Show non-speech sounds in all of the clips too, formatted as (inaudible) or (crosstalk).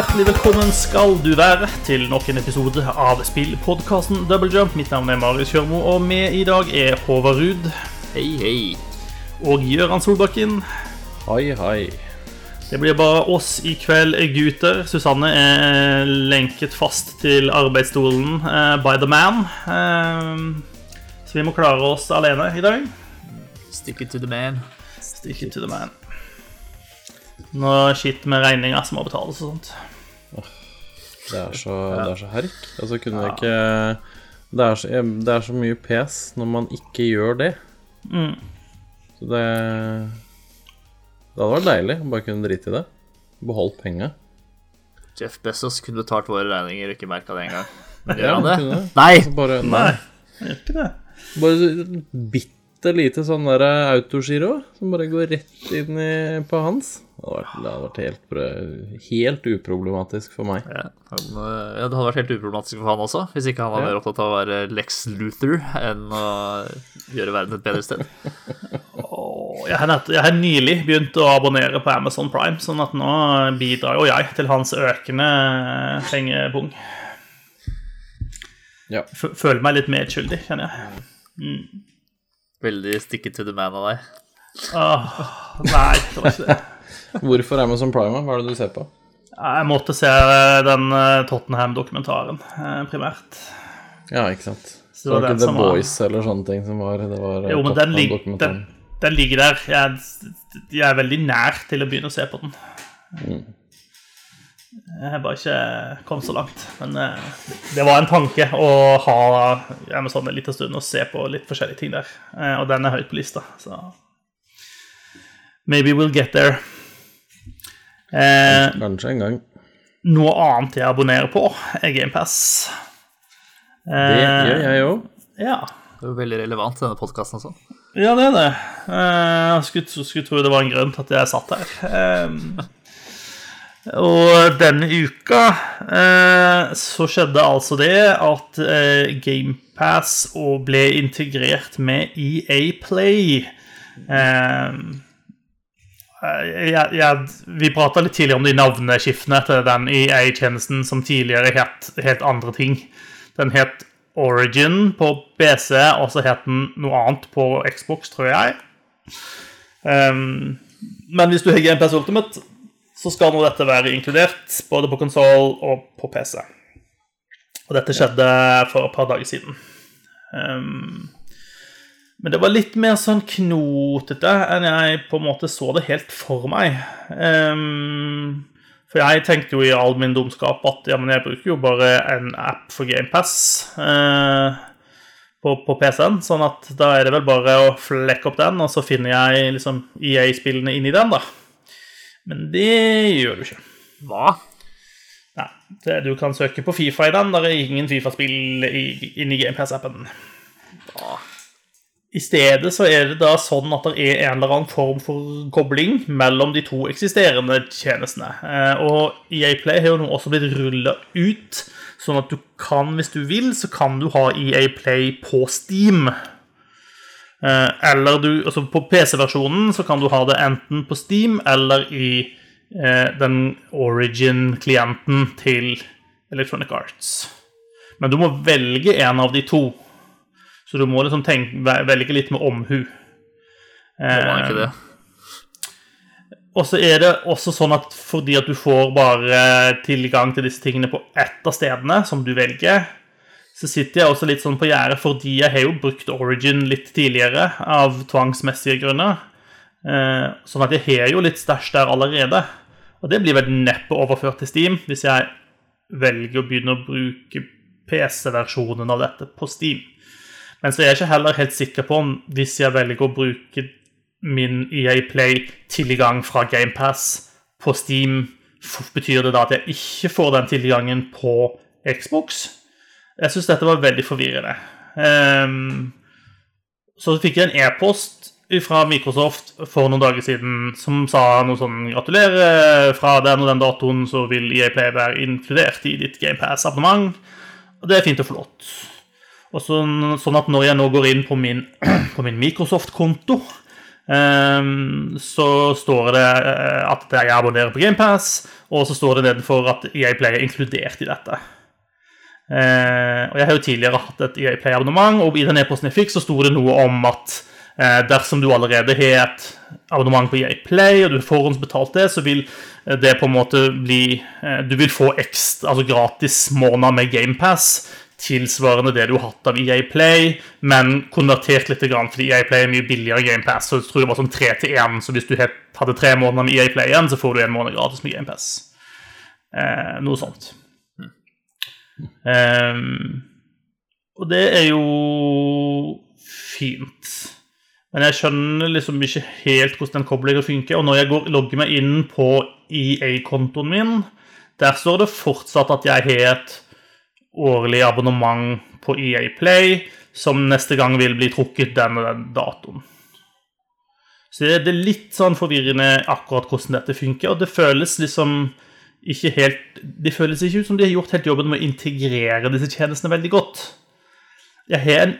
hjertelig velkommen skal du være til nok en episode av spillpodkasten Double Jump. Mitt navn er Marius Kjørmo, og med i dag er Håvard Ruud Hei, hei. og Gøran Solbakken. Hei, hei. Det blir bare oss i kveld, gutter. Susanne er lenket fast til arbeidsstolen uh, by the man. Uh, så vi må klare oss alene i dag. Stick it to the man. Stick it to the man. Nå skitt med regninger som må betales og sånt. Det er så, det er så herk. Altså, kunne ja. ikke det er, så, det er så mye pes når man ikke gjør det. Mm. Så det Det hadde vært deilig å bare kunne drite i det. Beholdt penga. Jeff Bezos kunne betalt våre regninger og ikke merka det engang. (laughs) Men Ja, han det? kunne. Nei! Bare, Nei, nei. gjør det. bare bitte lite sånn der autogiro som bare går rett inn i, på hans. Det hadde vært, det hadde vært helt, helt uproblematisk for meg. Ja, han, øh, ja, det hadde vært helt uproblematisk for han også, hvis ikke han var Ja. mer opptatt av å være Lex Luther enn å gjøre verden et bedre sted. (laughs) Åh, jeg, har nett, jeg har nylig begynt å abonnere på Amazon Prime, sånn at nå bidrar jo jeg til hans økende pengepung. Ja. Føler meg litt medskyldig, kjenner jeg. Veldig stikke to the man av deg. Åh, nei, det var ikke det. (laughs) Hvorfor Amazon Prime? da? Hva er det du ser på? Jeg måtte se den eh, Tottenham-dokumentaren, eh, primært. Ja, ikke sant. Så det var den ikke The Boys var- eller sånne ting som var Det var eh, Jo, men den, lig, den, den ligger der. Jeg, jeg er veldig nær til å begynne å se på den. Jeg har bare ikke kommet så langt. Men eh, det var en tanke å ha Amazon en liten stund og se på litt forskjellige ting der. Eh, Og den er høyt på lista, så Maybe we'll get there. Eh, Kanskje en gang. noe annet jeg abonnerer på, er GamePass. Det gjør jeg òg. Ja. Det er jo veldig relevant, denne podkasten også. Ja, det er det. Eh, skulle, skulle tro det var en grunn til at jeg satt her. Eh, Og denne uka eh, så skjedde altså det at eh, GamePass ble integrert med EA Play. Eh, jeg, jeg, vi prata litt tidligere om de navneskiftene til den EA-tjenesten som tidligere het helt andre ting. Den het Origin på PC, og så het den noe annet på Xbox, tror jeg. Um, men hvis du har GamePass Ultimate, så skal nå dette være inkludert både på konsoll og på PC. Og dette skjedde for et par dager siden. Um, men det var litt mer sånn knotete enn jeg på en måte så det helt for meg. Um, for jeg tenkte jo i all min dumskap at ja, men jeg bruker jo bare en app for GamePass uh, på, på PC-en, sånn at da er det vel bare å flekke opp den, og så finner jeg liksom EA-spillene inni den, da. Men det gjør du ikke. Hva? Nei, det, du kan søke på Fifa i den. Der er ingen Fifa-spill inni GamePass-appen. I stedet så er det da sånn at det er en eller annen form for kobling mellom de to eksisterende tjenestene. Eh, Og EA Play har jo nå også blitt rulla ut, sånn at du kan, hvis du vil, så kan du ha EA Play på Steam. Eh, Eller du, altså på PC-versjonen så kan du ha det enten på Steam eller i eh, den origin-klienten til Electronic Arts. Men du må velge en av de to. Så du må liksom tenke, velge litt med omhu. Må man ikke det? Og så er det også sånn at fordi at du får bare tilgang til disse tingene på ett av stedene som du velger, så sitter jeg også litt sånn på gjerdet fordi jeg har jo brukt Origin litt tidligere av tvangsmessige grunner. Eh, Sånn at jeg har jo litt stæsj der allerede. Og det blir vel neppe overført til Steam hvis jeg velger å begynne å bruke PC-versjonen av dette på Steam. Men så er jeg ikke heller helt sikker på om hvis jeg velger å bruke min EA Play-tilgang fra GamePass på Steam, betyr det da at jeg ikke får den tilgangen på Xbox? Jeg syns dette var veldig forvirrende. Um, så fikk jeg en e-post fra Microsoft for noen dager siden som sa noe sånn Gratulerer, fra den og den datoen så vil EAPlay være inkludert i ditt GamePass-abonnement. Og det er fint og flott. Og sånn, sånn at når jeg nå går inn på min, (clears throat) min Microsoft-konto, um, så står det eh, at jeg abonnerer på GamePass, og så står det nedenfor at EAPlay er inkludert i dette. Eh, og Jeg har jo tidligere hatt et EA Play-abonnement, og i den e-posten jeg fikk, så sto det noe om at eh, dersom du allerede har et abonnement på EA Play, og du har forhåndsbetalt det, så vil eh, det på en måte bli Du vil få ekstra, altså gratis måneder med GamePass tilsvarende det du har hatt av EA Play, men konvertert litt, grann, fordi EA Play er mye billigere GamePass. Så jeg tror det var sånn tre til én, så hvis du hadde tre måneder med EA Play igjen, så får du en måned gratis med GamePass. Eh, noe sånt. Eh, og det er jo fint. Men jeg skjønner liksom ikke helt hvordan den koblingen funker. Og når jeg går, logger meg inn på EA-kontoen min, der står det fortsatt at jeg har et årlig abonnement på EA Play, som neste gang vil bli trukket den og den datoen. Så det er litt sånn forvirrende akkurat hvordan dette funker, og det føles liksom ikke helt Det føles ikke ut som de har gjort helt jobben med å integrere disse tjenestene veldig godt. Jeg har, en,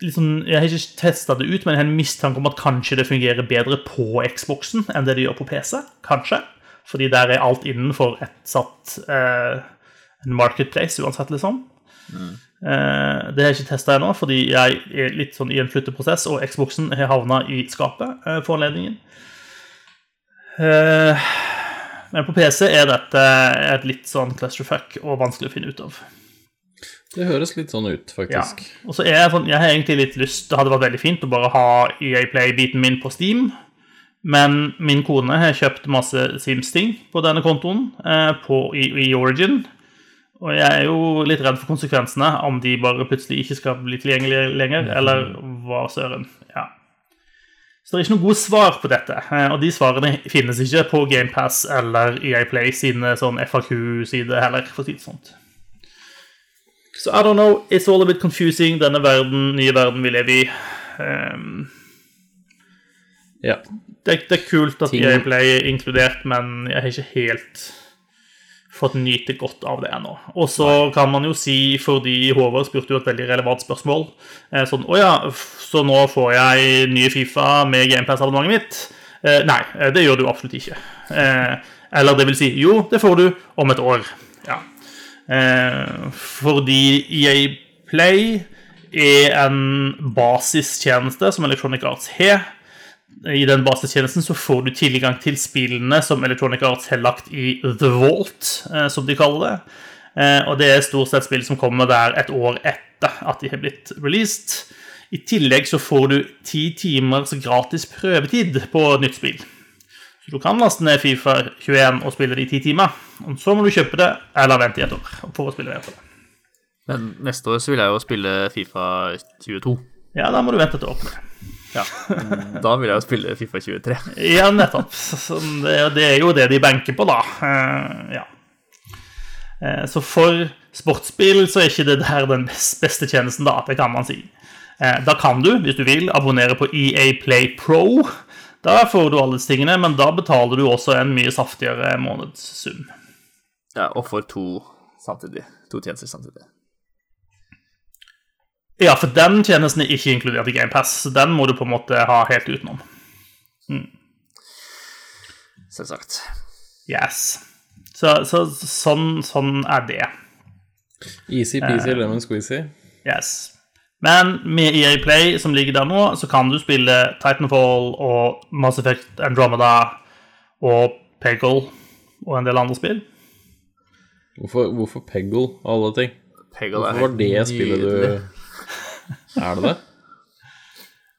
liksom, jeg har ikke testa det ut, men jeg har en mistanke om at kanskje det fungerer bedre på Xboxen enn det det gjør på PC. Kanskje. Fordi der er alt innenfor et satt eh, en marketplace uansett, liksom. Mm. Eh, det har jeg ikke testa ennå, fordi jeg er litt sånn i en flytteprosess, og Xboxen har havna i skapet eh, for anledningen. Eh, men på PC er dette et litt sånn clusterfuck og vanskelig å finne ut av. Det høres litt sånn ut, faktisk. Ja. Og så er jeg sånn, jeg har egentlig litt lyst Det hadde vært veldig fint å bare ha EA Play-biten min på Steam. Men min kone har kjøpt masse Sims-ting på denne kontoen eh, på, i, i Origin. Og jeg er jo litt redd for konsekvensene, om de bare plutselig ikke skal bli tilgjengelige lenger, eller hva søren. Så det er ikke noe gode svar på dette, eh, og de svarene finnes ikke på GamePass eller EA Play sine sånn FAQ-sider heller, for å si det sånt. Så I don't know, it's all a bit confusing, denne verden, nye verden vi lever i. Um, ja. Det, det, er kult at Ting... EAPlay er inkludert, men jeg har ikke helt fått nyte godt av det ennå. Og så kan man jo si, fordi Håvard spurte jo et veldig relevant spørsmål eh, Sånn Å ja, så nå får jeg nye Fifa med GamePass-abonnementet mitt? Eh, nei, eh, det gjør du absolutt ikke. Eh, eller det vil si, jo, det får du om et år. Ja. Eh, fordi EA Play er en basistjeneste som Electronic Arts har i den basetjenesten så får du tilgang til spillene som Electronic Arts har lagt i The Vault, eh, som de kaller det. Eh, og det er stort sett spill som kommer der et år etter at de har blitt released. I tillegg så får du ti timers gratis prøvetid på nytt spill. Så du kan laste ned Fifa 21 og spille det i ti timer. Og så må du kjøpe det, eller vente i et år for å spille det. Men neste år så vil jeg jo spille Fifa 22. Ja, da må du vente et år på det. Ja, (laughs) Da vil jeg jo spille Fifa 23. Ja, nettopp. Det er jo det de banker på, da. Ja. Så for sportsspill så er ikke det der den beste tjenesten, da. Det kan man si. Da kan du, hvis du vil, abonnere på EA Play Pro. Da får du alle disse tingene, men da betaler du også en mye saftigere månedssum. Ja, og får to samtidig. To tjenester samtidig. Ja, for den tjenesten er ikke inkludert i GamePass, så den må du på en måte ha helt utenom. Mm. Selvsagt. Yes. Så, så sånn, sånn, er det. Easy-peasy uh, lemon squeezy. Yes. Men med EA Play, som ligger der nå, så kan du spille Titanfall og Mass Effect Andromeda og Peggle og en del andre spill. Hvorfor, hvorfor Peggle, alle ting? Peggle hvorfor var det spillet du er det det?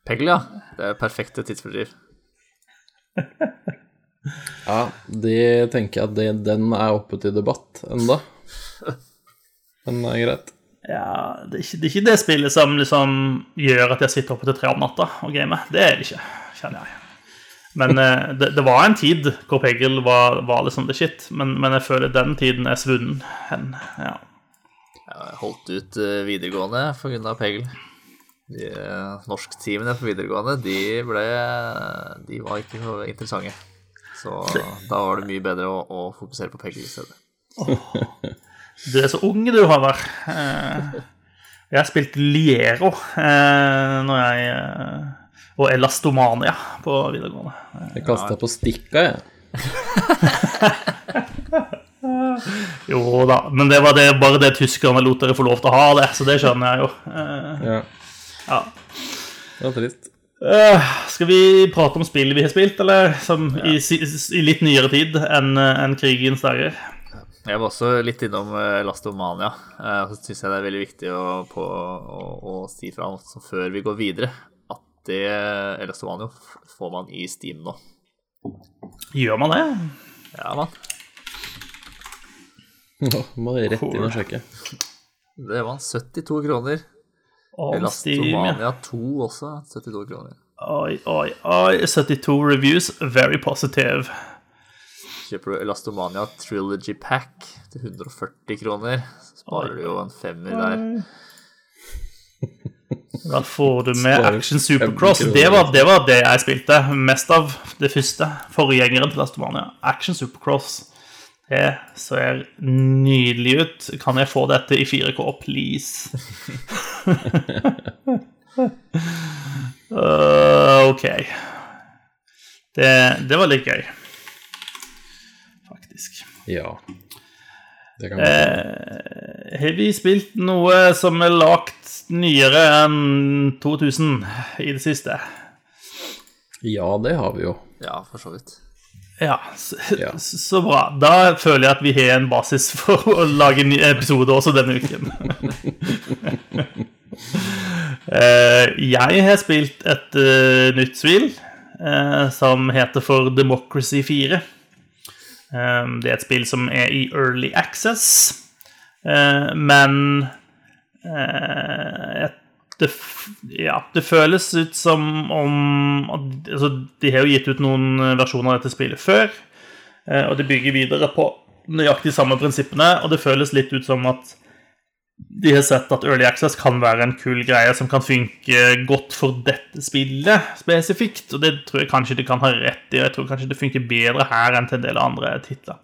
Peggle, ja. Det er perfekte tidsfordriv. ja, det tenker at de, den er oppe til debatt enda. Den er greit. Ja, det er, ikke, det er, ikke, det spillet som liksom gjør at jeg sitter oppe til tre om natta og gamer. Det er det ikke, kjenner jeg. Men eh, det, det, var en tid hvor Peggle var, var liksom the shit, men, men, jeg føler den tiden er svunnen hen. Ja. Jeg holdt ut uh, videregående pga. Pegel. De uh, norsktimene på videregående, de ble De var ikke så interessante. Så da var det mye bedre å, å fokusere på Pegel i stedet. Oh, du er så ung, du, Håvard. Uh, jeg har spilt Liero når jeg og elastomania på videregående. Jeg kasta på stikka, jeg. (laughs) (laughs) Jo da, men det var det, bare det tyskerne lot dere få lov til å ha, det, så det skjønner jeg jo. Eh, Ja. ja. Det var trist. Uh, skal vi prate om spill vi har spilt, eller som i, i litt nyere tid enn en krigens dager? Jeg var også litt innom eh, Lastomania. Eh, Så syns jeg det er veldig viktig å, på, å, å si fra om, før vi går videre, at det Elastomania får man i Steam nå. Gjør man det? Ja, man. (laughs) Nå må jeg rett inn og sjekke. Det var 72 kroner. Elastomania 2 også. 72 kroner. Oi, oi, oi. 72 reviews, very positive. Kjøper du Elastomania Trilogy Pack til 140 kroner, sparer du jo en femmer der. Da får du med Action Supercross. Det var, det var det jeg spilte mest av. Det første. Forgjengeren til Elastomania. Action Supercross. Det ser nydelig ut. Kan jeg få dette i 4K, please? uh, (laughs) ok. Det, det var litt gøy. Faktisk. Ja. Det kan eh, Har vi spilt noe som er lagt nyere enn 2000 i det siste? Ja, det har vi jo. Ja, for så vidt. Ja, så, (laughs) Ja. så bra. Da føler jeg at vi har en basis for å lage en ny episode også denne uken. (laughs) Eh, jeg har spilt et eh, nytt spill eh, som heter for Democracy 4. Eh, det er et spill som er i early access, men eh, det, ja, det føles ut som om at- altså, De har jo gitt ut noen eh, versjoner av dette spillet før, eh, og det bygger videre på nøyaktig samme prinsippene, og det føles litt ut som at de har sett at Early Access kan være en kul greie som kan funke godt for dette spillet spesifikt, og det tror jeg kanskje de kan ha rett i. og Jeg tror kanskje det funker bedre her enn til en del andre titler.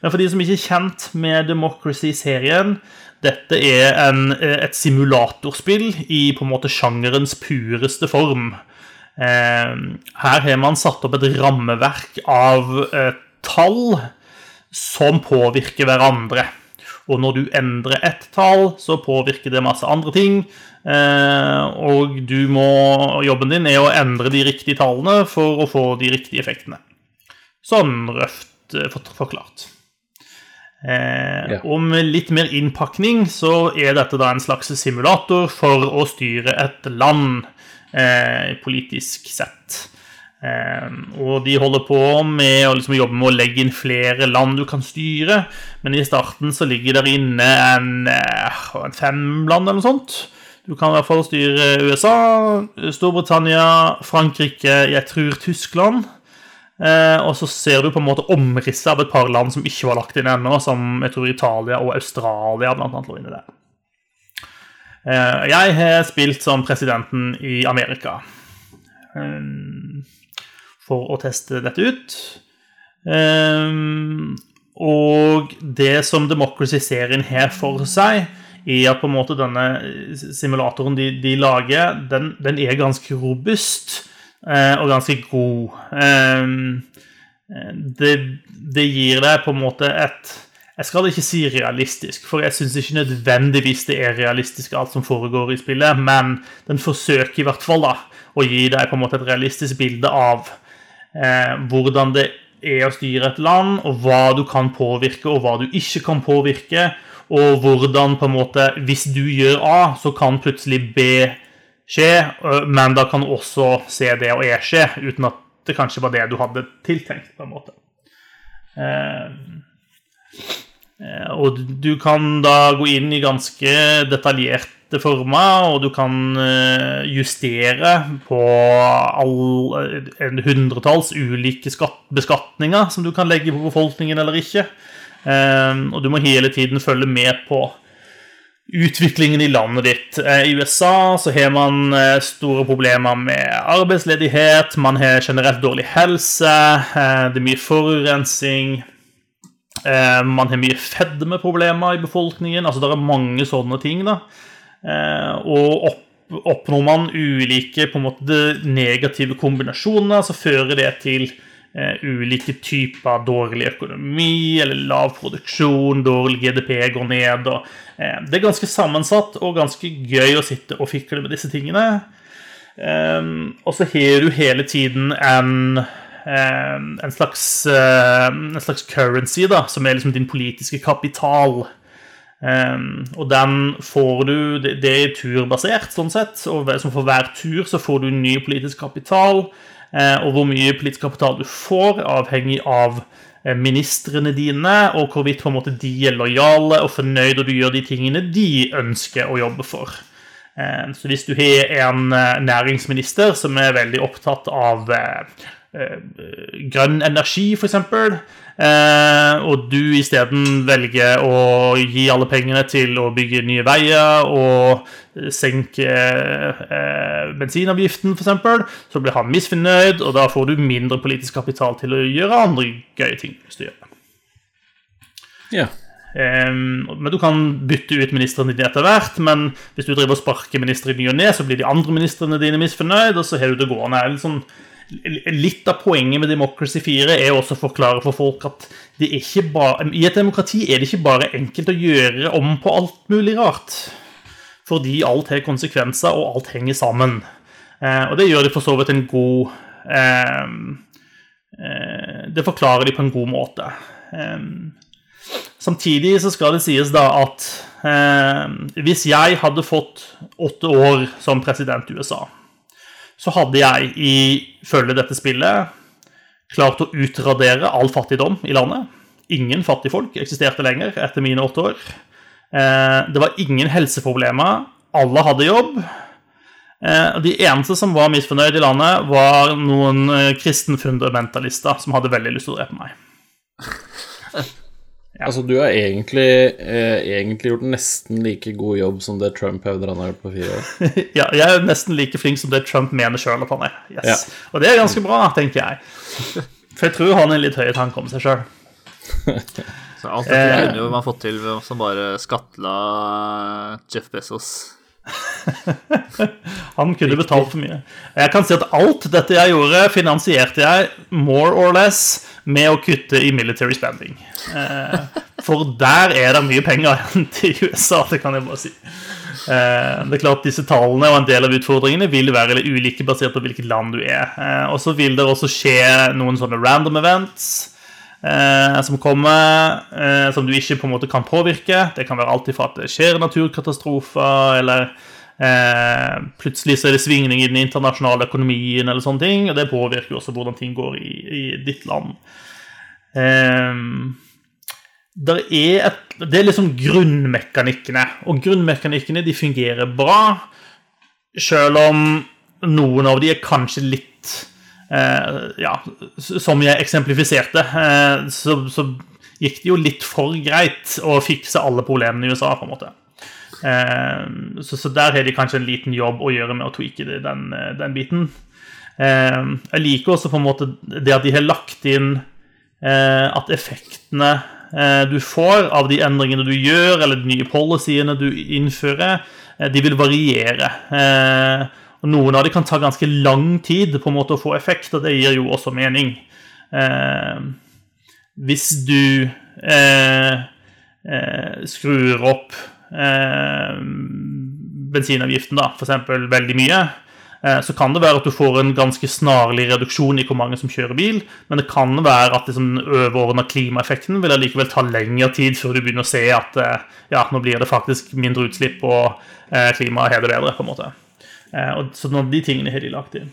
Men for de som ikke er kjent med Democracy-serien, dette er en, eh, et simulatorspill i på en måte sjangerens pureste form. Eh, her har man satt opp et rammeverk av eh, tall som påvirker hverandre. Og når du endrer ett tall, så påvirker det masse andre ting. Eh, og du må, jobben din er å endre de riktige tallene for å få de riktige effektene. Sånn røft eh, for- forklart. Eh, Ja. Med litt mer innpakning så er dette da en slags simulator for å styre et land eh, politisk sett. Eh, og de holder på med å liksom jobbe med å legge inn flere land du kan styre, men i starten så ligger der inne en, eh, en fem land eller noe sånt. Du kan i hvert fall styre USA, Storbritannia, Frankrike, jeg tror Tyskland. Eh, og så ser du på en måte omrisset av et par land som ikke var lagt inn ennå, som jeg tror Italia og Australia blant annet lå inne der. Eh, jeg har spilt som presidenten i Amerika eh, for å teste dette ut. Og det som Democracy-serien har for seg, er at på en måte denne simulatoren de, de lager, den, den er ganske robust og ganske god. Eh, det, det gir deg på en måte et Jeg skal ikke si realistisk, for jeg syns ikke nødvendigvis det er realistisk alt som foregår i spillet, men den forsøker i hvert fall da å gi deg på en måte et realistisk bilde av eh, hvordan det er å styre et land, og hva du kan påvirke, og hva du ikke kan påvirke, og hvordan på en måte Hvis du gjør A, så kan plutselig B skje, men da kan du også se det og E skje, uten at det kanskje var det du hadde tiltenkt, på en måte. Eh, eh, og du kan da gå inn i ganske detaljerte former, og du kan eh, justere på all, en hundretalls ulike beskatninger som du kan legge på befolkningen eller ikke. Og du må hele tiden følge med på utviklingen i landet ditt. Eh, I USA så har man eh, store problemer med arbeidsledighet, man har generelt dårlig helse, eh, det er mye forurensning, eh, man har mye fedmeproblemer i befolkningen. Altså det er mange sånne ting, da. Og Og oppnår man ulike på en måte, negative kombinasjoner, så fører det til ulike typer dårlig økonomi eller lav produksjon, dårlig GDP går ned. Og, eh, det er ganske sammensatt og ganske gøy å sitte og fikle med disse tingene. Eh, og så har du hele tiden en en slags, en slags currency, da, som er liksom din politiske kapital. Og den får du det er turbasert, sånn sett. Og for hver tur så får du ny politisk kapital. Uh, og hvor mye politisk kapital du får, avhengig av uh, ministrene dine, og hvorvidt på en måte de er lojale og fornøyd og du gjør de tingene de ønsker å jobbe for. Uh, så hvis du har en næringsminister som er veldig opptatt av grønn energi, f.eks., Eh, og du isteden velger å gi alle pengene til å bygge nye veier og senke eh, bensinavgiften, f.eks., så blir han misfornøyd, og da får du mindre politisk kapital til å gjøre andre gøye ting. hvis du gjør det. Ja. Um, men Du kan bytte ut ministrene dine etter hvert, men hvis du driver og sparker ministre i ny og ne, så blir de andre ministrene dine misfornøyd, og så har du det gående. Sånn Litt av poenget med Democracy 4 er også å forklare for folk at bare, i et demokrati er det ikke bare enkelt å gjøre om på alt mulig rart. Fordi alt har konsekvenser, og alt henger sammen. Eh, og det gjør de for så vidt en god eh, eh, Det forklarer de på en god måte. Eh, samtidig så skal det sies da at eh, hvis jeg hadde fått åtte år som president i USA så hadde jeg ifølge dette spillet klart å utradere all fattigdom i landet. Ingen fattigfolk eksisterte lenger etter mine åtte år. Eh, det var ingen helseproblemer. Alle hadde jobb. Eh, de eneste som var misfornøyd i landet, var noen eh, kristenfundamentalister som hadde veldig lyst til å drepe meg. (laughs) Ja. Altså, du har egentlig, eh, egentlig, gjort nesten like god jobb som det Trump hevder han har gjort på fire år. (laughs) ja, jeg er nesten like flink som det Trump mener sjøl at han er. Yes. Ja. Og det er ganske bra, tenker jeg. For jeg tror han er litt høye tanker om seg sjøl. Så alt dette eh, kunne jo man fått til ved å bare skattla Jeff Bezos. (laughs) han kunne betalt for mye. Jeg kan si at alt dette jeg gjorde, finansierte jeg more or less med å kutte i military spending. Eh, for der er det mye penger igjen til USA, det kan jeg bare si. Eh, det er klart Disse tallene og en del av utfordringene vil være ulike basert på hvilket land du er. Eh, og så vil det også skje noen sånne random events som kommer, som du ikke på en måte kan påvirke. Det kan være alltid for at det skjer naturkatastrofer, eller plutselig så er det svingning i den internasjonale økonomien, eller sånne ting, og det påvirker også hvordan ting går i, i ditt land. Um, er et, det er liksom grunnmekanikkene, og grunnmekanikkene de fungerer bra, selv om noen av de er kanskje litt eh, Ja, som jeg eksemplifiserte, eh, så, så, gikk det jo litt for greit å fikse alle problemene i USA, på en måte. Eh, så, så, der har de kanskje en liten jobb å gjøre med å tweake det, den, den, biten. Eh, jeg liker også på en måte det at de har lagt inn eh, at effektene Eh, du får av de endringene du gjør, eller de nye policyene du innfører, eh, de vil variere. Eh, og Noen av dem kan ta ganske lang tid på en måte å få effekt, og det gir jo også mening. Hvis du skrur opp bensinavgiften da, f.eks. veldig mye, Eh, så kan det være at du får en ganske snarlig reduksjon i hvor mange som kjører bil, men det kan være at liksom, overordna klimaeffekten vil allikevel ta lengre tid før du begynner å se at eh, ja, nå blir det faktisk mindre utslipp, og eh, klimaet har det bedre, på en måte. Så noen av de tingene har de lagt inn.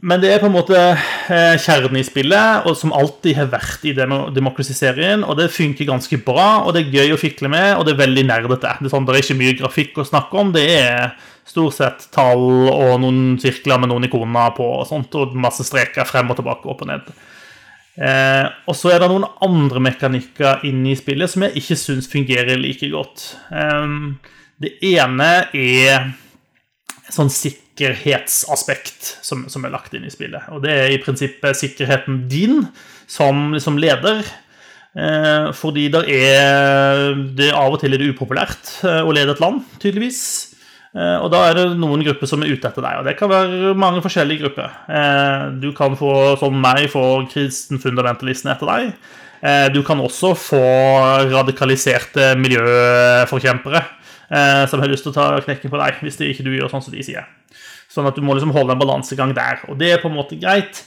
Men det er på en måte eh, kjernen i spillet, og som alltid har vært i Democracy-serien. Og det funker ganske bra, og det er gøy å fikle med, og det er veldig nerdete. Det er, sånn, det er ikke mye grafikk å snakke om. Det er stort sett tall og noen sirkler med noen ikoner på, og sånt, og masse streker frem og tilbake, opp og ned. Eh, og så er det noen andre mekanikker inne i spillet som jeg ikke syns fungerer like godt. Eh, det ene er sånn sikkerhetsaspekt som, som, er lagt inn i spillet. Og det er i prinsippet sikkerheten din som som leder. Eh, fordi der er det av og til er det upopulært eh, å lede et land, tydeligvis. Eh, og da er det noen grupper som er ute etter deg, og det kan være mange forskjellige grupper. Eh, du kan få, som meg, få kristenfundamentalistene etter deg. Eh, du kan også få radikaliserte miljøforkjempere som har lyst til å ta knekken på deg, hvis det ikke du gjør sånn som de sier. Sånn at du må liksom holde en balansegang der. Og det er på en måte greit,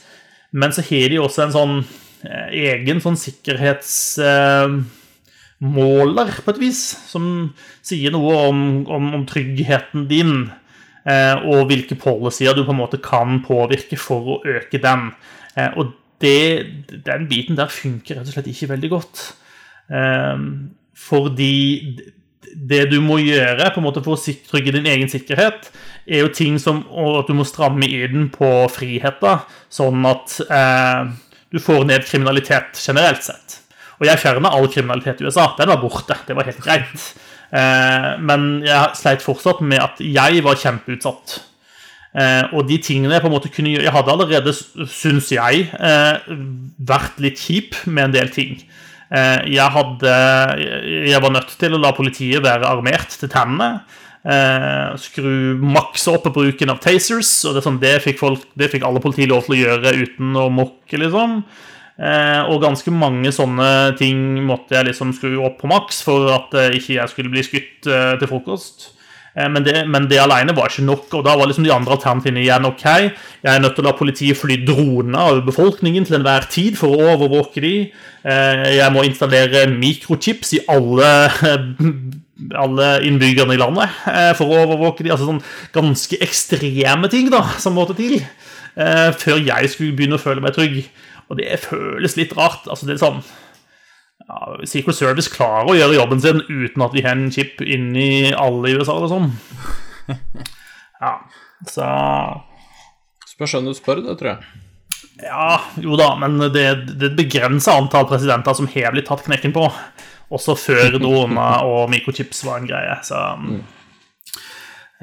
men så har de også en sånn egen sånn sikkerhets måler, på et vis, som sier noe om, om, om tryggheten din, eh, og hvilke policyer du på en måte kan påvirke for å øke den. Eh, og det, den biten der funker rett og slett ikke veldig godt. Eh, fordi det du må gjøre på en måte for å trygge din egen sikkerhet, er jo ting som at du må stramme inn på friheten, sånn at eh, du får ned kriminalitet generelt sett. Og jeg fjerna all kriminalitet i USA. Den var borte. Det var helt greit. Eh, men jeg sleit fortsatt med at jeg var kjempeutsatt. Eh, og de tingene jeg på en måte kunne gjøre Jeg hadde allerede, syns jeg, eh, vært litt kjip med en del ting. Jeg, hadde, jeg var nødt til å la politiet være armert til tennene. skru maks opp bruken av tasers. og Det, sånn, det, fikk, folk, det fikk alle politi lov til å gjøre uten å mokke, liksom. Eh, og ganske mange sånne ting måtte jeg liksom skru opp på maks for at eh, ikke jeg skulle bli skutt eh, til frokost. Men det, men det, alene var ikke nok, og da var liksom de andre alternativene igjen ok. Jeg er nødt til å la politiet fly droner over befolkningen til enhver tid for å overvåke de. Jeg må installere mikrochips i alle, (laughs) alle innbyggerne i landet for å overvåke de. Altså sånn ganske ekstreme ting da, som måtte til før jeg skulle begynne å føle meg trygg. Og det føles litt rart. altså det er sånn ja, Secret Service klarer å gjøre jobben sin uten at de har en chip inni alle i USA eller sånn. (laughs) Ja, så Spørs hvem du spør, det, tror jeg. Ja, jo da, men det, det er et begrensa antall presidenter som har blitt tatt knekken på. Også før (laughs) droner og mikrochips var en greie. Så mm.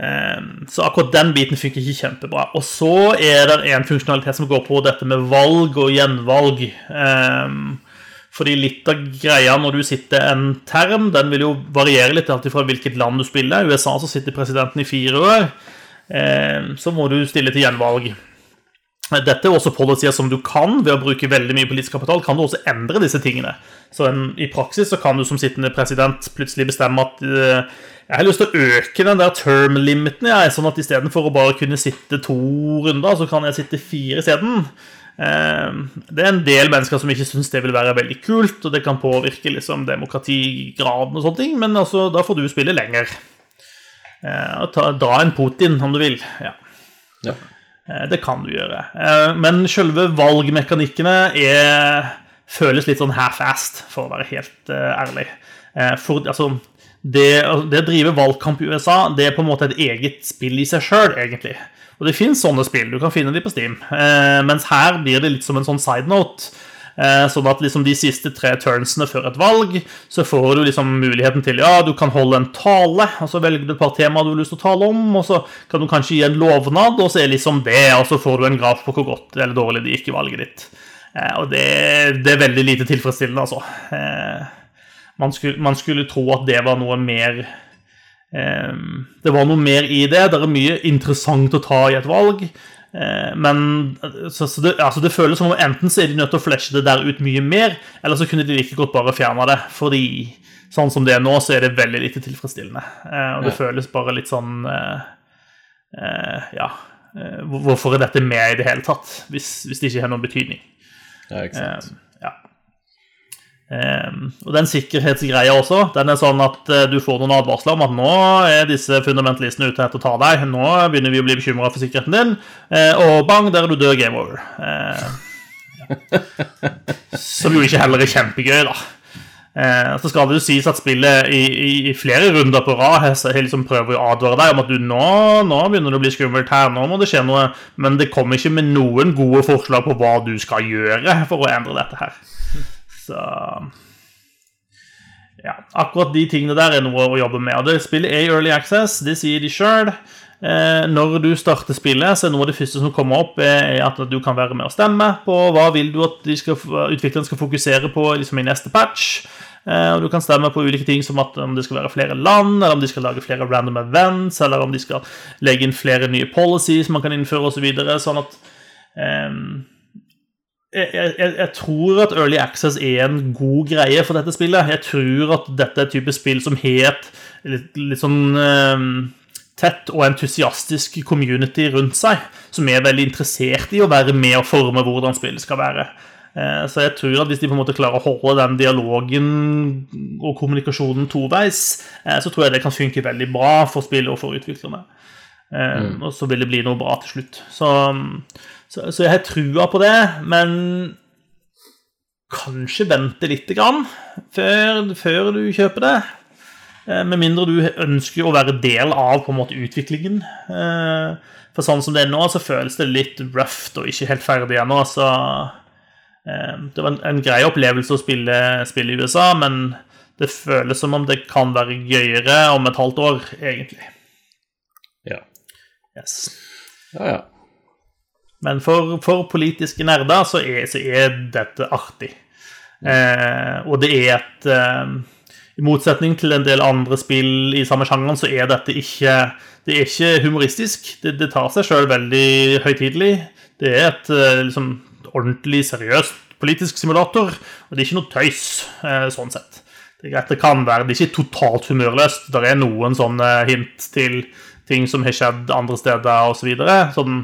Ehm, så akkurat den biten funker ikke kjempebra. Og så er det en funksjonalitet som går på dette med valg og gjenvalg. Ehm, fordi litt av greia når du sitter en term, den vil jo variere litt alt fra hvilket land du spiller. I USA så sitter presidenten i fire år. Ehm, så må du stille til gjenvalg. Dette er også policyer som du kan ved å bruke veldig mye politisk kapital. Kan du også endre disse tingene. Så en, i praksis så kan du som sittende president plutselig bestemme at uh, jeg har lyst til å øke den der term-limiten, jeg, sånn at istedenfor å bare kunne sitte to runder, så kan jeg sitte fire isteden. Ehm, det er en del mennesker som ikke syns det vil være veldig kult, og det kan påvirke liksom, demokratigraden og sånne ting, men altså, da får du spille lenger. Og ta, dra en Putin, om du vil. Ja. ja. Eh, det kan du gjøre. Eh, men selve valgmekanikkene er, føles litt sånn half-assed, for å være helt ærlig. For, altså, det, det, å drive valgkamp i USA det er på en måte et eget spill i seg sjøl, egentlig. Og det fins sånne spill, du kan finne de på Steam. Eh, mens her blir det litt som en sånn side note. Eh, sånn at liksom de siste tre turnsene før et valg, så får du liksom muligheten til Ja, du kan holde en tale, og så velger du et par temaer du har lyst til å tale om, og så kan du kanskje gi en lovnad, og så er liksom det, og så får du en graf på hvor godt eller dårlig det gikk i valget ditt. Eh, og det, det, er veldig lite tilfredsstillende, altså. Eh, man skulle, man skulle, tro at det var noe mer Det var noe mer i det. Det er mye interessant å ta i et valg. Eh, men så, så det, altså det, føles som om enten så er de nødt til å flashe det der ut mye mer, eller så kunne de like godt bare fjerna det. Fordi sånn som det er nå, så er det veldig lite tilfredsstillende. Eh, og det ja. føles bare litt sånn eh, eh, Ja. Eh, hvorfor er dette med i det hele tatt, hvis, hvis det ikke har noen betydning? Ja, ikke sant. Um, og den sikkerhetsgreia også, den er sånn at uh, du får noen advarsler om at nå er disse fundamentalistene ute etter å ta deg. Nå begynner vi å bli bekymra for sikkerheten din, uh, og bang, der er du død. Game over. Uh, (laughs) som jo ikke heller er kjempegøy, da. så skal det jo sies at spillet i, i, i flere runder på rad liksom prøver å advare deg om at du nå, nå begynner det å bli skummelt her, nå må det skje noe. Men det kommer ikke med noen gode forslag på hva du skal gjøre for å endre dette her. Så ja, akkurat de tingene der er noe å jobbe med. Og det Spillet er i Early Access, det sier de sjøl. Eh, når du starter spillet, så er noe av det første som kommer opp, er at du kan være med og stemme på hva vil du at skal, utvikleren skal fokusere på liksom i neste patch. Eh, og du kan stemme på ulike ting som at om det skal være flere land, eller om de skal lage flere random events, eller om de skal legge inn flere nye policies man kan innføre, osv. Så videre, sånn at eh, jeg, jeg, jeg, tror at Early Access er en god greie for dette spillet. Jeg tror at dette er et type spill som het litt, litt sånn eh, tett og entusiastisk community rundt seg, som er veldig interessert i å være med og forme hvordan spillet skal være. Eh, så jeg tror at hvis de på en måte klarer å holde den dialogen og kommunikasjonen toveis, eh, så tror jeg det kan funke veldig bra for spillet og for utviklerne. Eh, mm. Og så vil det bli noe bra til slutt. Så, så, så jeg har trua på det, men kanskje vente litt grann før, før du kjøper det. Eh, med mindre du ønsker å være del av på en måte utviklingen. Eh, for sånn som det er nå, så føles det litt røft og ikke helt ferdig ennå. Så eh, det var en, en grei opplevelse å spille, spille, i USA, men det føles som om det kan være gøyere om et halvt år, egentlig. Ja. Yes. Ja, ja. Men for, for politiske nerder så er, så er dette artig. Eh, og det er et eh, i motsetning til en del andre spill i samme sjangeren, så er dette ikke det er ikke humoristisk. Det, det tar seg sjøl veldig høytidelig. Det er et eh, liksom, ordentlig seriøst politisk simulator, og det er ikke noe tøys eh, sånn sett. Det er greit, det kan være, det er ikke totalt humørløst. Det er noen sånne hint til ting som har skjedd andre steder, osv. Så sånn,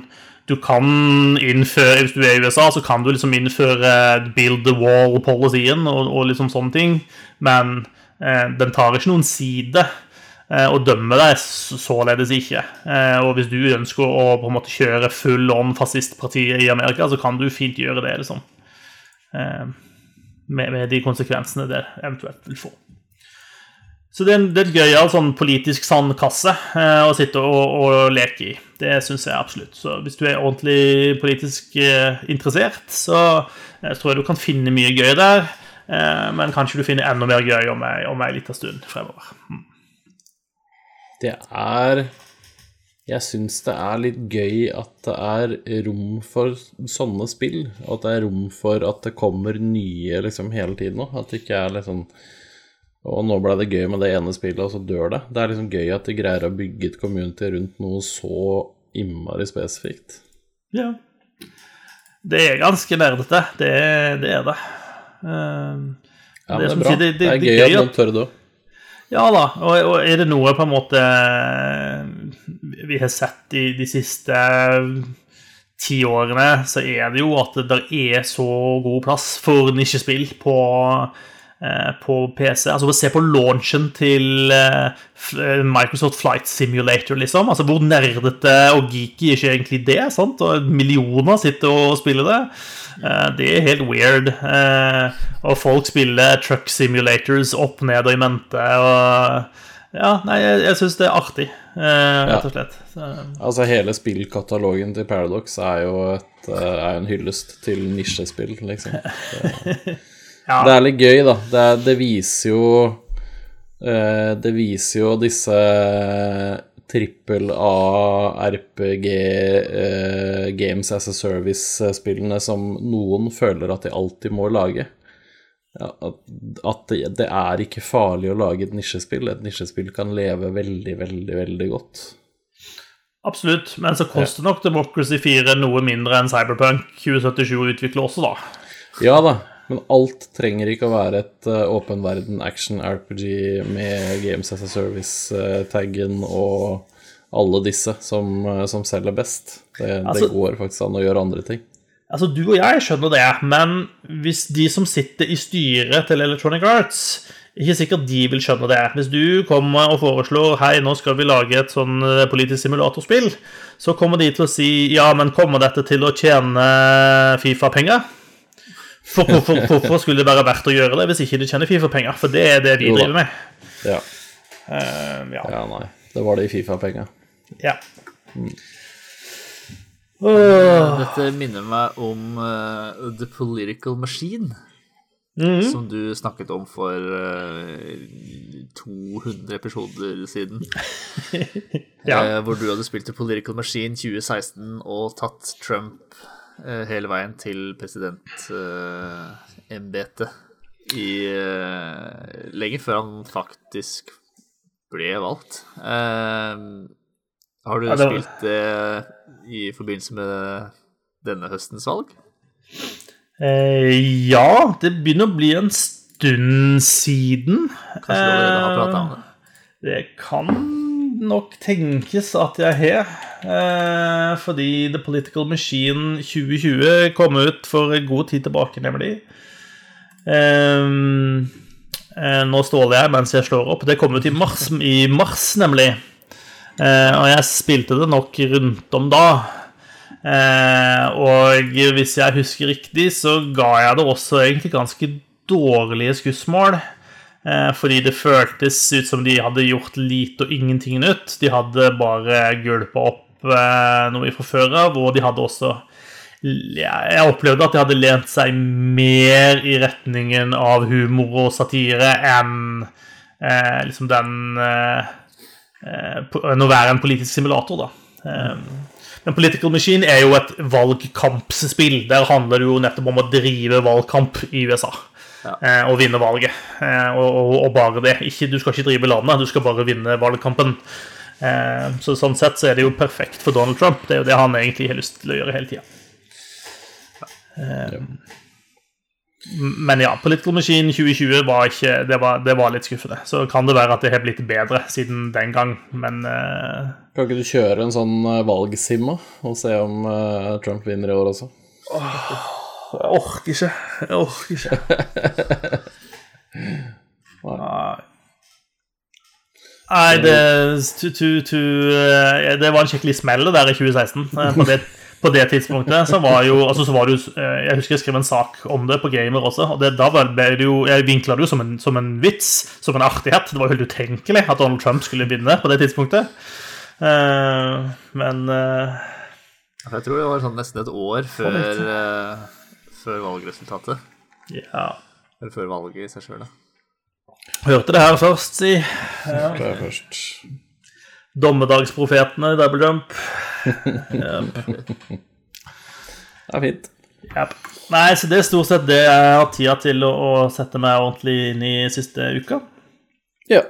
du kan innføre, Hvis du er i USA, så kan du liksom innføre build the wall-policyen og, og liksom sånne ting, men Eh, den tar ikke noen side eh, og dømmer deg således ikke. Eh, og hvis du ønsker å på en måte kjøre full on fascistpartiet i Amerika, så kan du fint gjøre det, liksom. Med, med de konsekvensene det eventuelt vil få. Så det er en, det er en gøyal sånn politisk sandkasse eh, å sitte og, og leke i. Det syns jeg absolutt. Så hvis du er ordentlig politisk eh, interessert, så eh, tror jeg du kan finne mye gøy der. Eh, men kanskje du finner enda mer gøy om ei, om ei lita stund fremover. Mm. Det er Jeg syns det er litt gøy at det er rom for sånne spill, og at det er rom for at det kommer nye liksom hele tiden òg. At det ikke er liksom og nå ble det gøy med det ene spillet, og så dør det. Det er liksom gøy at de greier å bygge et community rundt noe så innmari spesifikt. Ja. Det er ganske nerdete. Det, det er det. Uh, ja, det, er bra. Det, det, det, er gøy, at noen tør det òg. Ja da, og, og, er det noe på en måte vi har sett i de siste ti årene, så er det jo at det er så god plass for nisjespill på på PC. Altså Se på launchen til eh, Microsoft Flight Simulator, liksom. Altså Hvor nerdete og geeky er ikke egentlig det? sant? Og millioner sitter og spiller det. Eh, det er helt weird. Og folk spiller truck simulators opp ned og i mente. og ja, nei, jeg, jeg syns det er artig, rett og slett. Så. Altså, hele spillkatalogen til Paradox er jo et, er en hyllest til nisjespill, liksom. (laughs) Det, ja. Det er litt gøy, da. Det, det viser jo eh, Det viser jo disse trippel A, RPG, eh, Games as a Service-spillene som noen føler at de alltid må lage. At, det, er ikke farlig å lage et nisjespill. Et nisjespill kan leve veldig, veldig, veldig godt. Absolutt, men så koster nok Democracy 4 noe mindre enn Cyberpunk 2077 å utvikle også, da. Ja da, men alt trenger ikke å være et uh, åpen verden action-RPG med Games as a Service-taggen uh, og alle disse som, uh, som selger best. Det, altså, det, går faktisk an å gjøre andre ting. Altså, Du og jeg skjønner det, men hvis de som sitter i styret til Electronic Arts ikke sikkert de vil skjønne det. Hvis du kommer og foreslår Hei, nå skal vi lage et sånn eh, politisk simulatorspill, så kommer de til å si Ja, men kommer dette til å tjene Fifa-penger? For hvorfor, hvorfor, skulle det være verdt å gjøre det hvis ikke du tjener Fifa-penger? For det er det vi driver med. Ja. Uh, ja. ja. nei. Det var det i Fifa-penger. Ja. Mm. Oh. Dette minner meg om uh, The Political Machine. Mm -hmm. Som du snakket om for uh, eh, 200 episoder siden. (laughs) ja. hvor du hadde spilt The Political Machine 2016 og tatt Trump hele veien til presidentembetet i uh, Lenge før han faktisk ble valgt. Uh, har du ja, det spilt det i forbindelse med denne høstens valg? Uh, ja, det begynner å bli en stund siden. Kanskje du allerede har prata om det? Det kan nok tenkes at jeg har. Eh, fordi The Political Machine 2020 kom ut for god tid tilbake, nemlig. Eh, eh, nå ståler jeg mens jeg slår opp. Det kom ut i mars, i mars nemlig. Eh, og jeg spilte det nok rundt om da. Og hvis jeg husker riktig, så ga jeg det også egentlig ganske dårlige skussmål. Eh, fordi det føltes ut som de hadde gjort lite og ingenting nytt. De hadde bare gulpa opp eh, noe fra før av, og de hadde også Jeg opplevde at de hadde lent seg mer i retningen av humor og satire enn eh, liksom den Enn å være en politisk simulator, da. Men Political Machine er jo et valgkampsspill. Der handler det jo nettopp om å drive valgkamp i USA. Og eh, vinne valget. Eh, og, og, og, bare det. Ikke, du skal ikke drive landet, du skal bare vinne valgkampen. Eh, så Sånn sett så er det jo perfekt for Donald Trump. Det er jo det han egentlig har lyst til å gjøre hele tida. Ja. Men ja, Political Machine 2020 var ikke det var, det var, litt skuffende. Så kan det være at det har blitt bedre siden den gang, men. Kan ikke du kjøre en sånn valgsim og se om Trump vinner i år også? Oh. Jeg orker ikke. Jeg orker ikke. Nei. Nei, det, to, to, to, eh, det var en skikkelig smell der i 2016. Eh, på det, på det tidspunktet så var jo, altså så var det eh, Jeg husker jeg skrev en sak om det på Gamer også. og det, Da ble det jo, Jeg vinkla det jo som en, som en, vits, som en artighet. Det var jo helt utenkelig at Donald Trump skulle vinne på det tidspunktet. Men Jeg tror det var sånn nesten et år før før valgresultatet. Ja. Eller før valget i seg sjøl, da. Hørte det her først, si. Ja. Det er først. Dommedagsprofetene i Double Jump. (laughs) Det er fint. Yep. Nei, så det er stort sett det jeg har tida til å, å sette meg ordentlig inn i siste uka. Ja.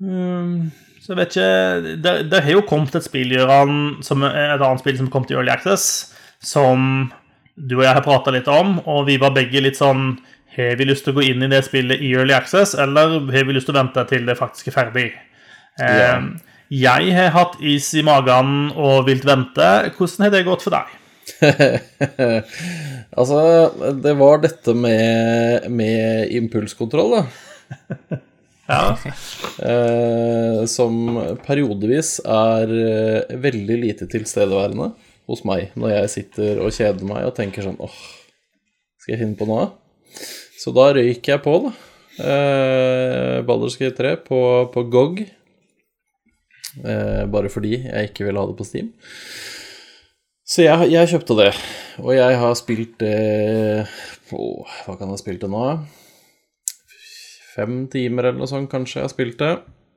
Um, så jeg vet ikke Det, det har jo kommet et spill, Gjøran, som et annet spill som kom til Early Access, som du og jeg har prata litt om, og vi var begge litt sånn Har vi lyst til å gå inn i det spillet i Early Access, eller har vi lyst til å vente til det faktisk er ferdig? Eh, jeg har hatt is i magen og vilt vente. Hvordan har det gått for deg? (laughs) altså, det var dette med, med impulskontroll, da. (laughs) ja. eh, som periodevis er eh, veldig lite tilstedeværende hos meg når jeg sitter og kjeder meg og tenker sånn åh, skal jeg finne på noe? Så da røyker jeg på, da. Eh, Balderskate 3 på, på GOG. Eh, bare fordi jeg ikke vil ha det på Steam. Så jeg, jeg kjøpte det, og jeg har spilt det på Hva kan jeg ha spilt det nå? Fem timer eller noe sånt, kanskje jeg har spilt det.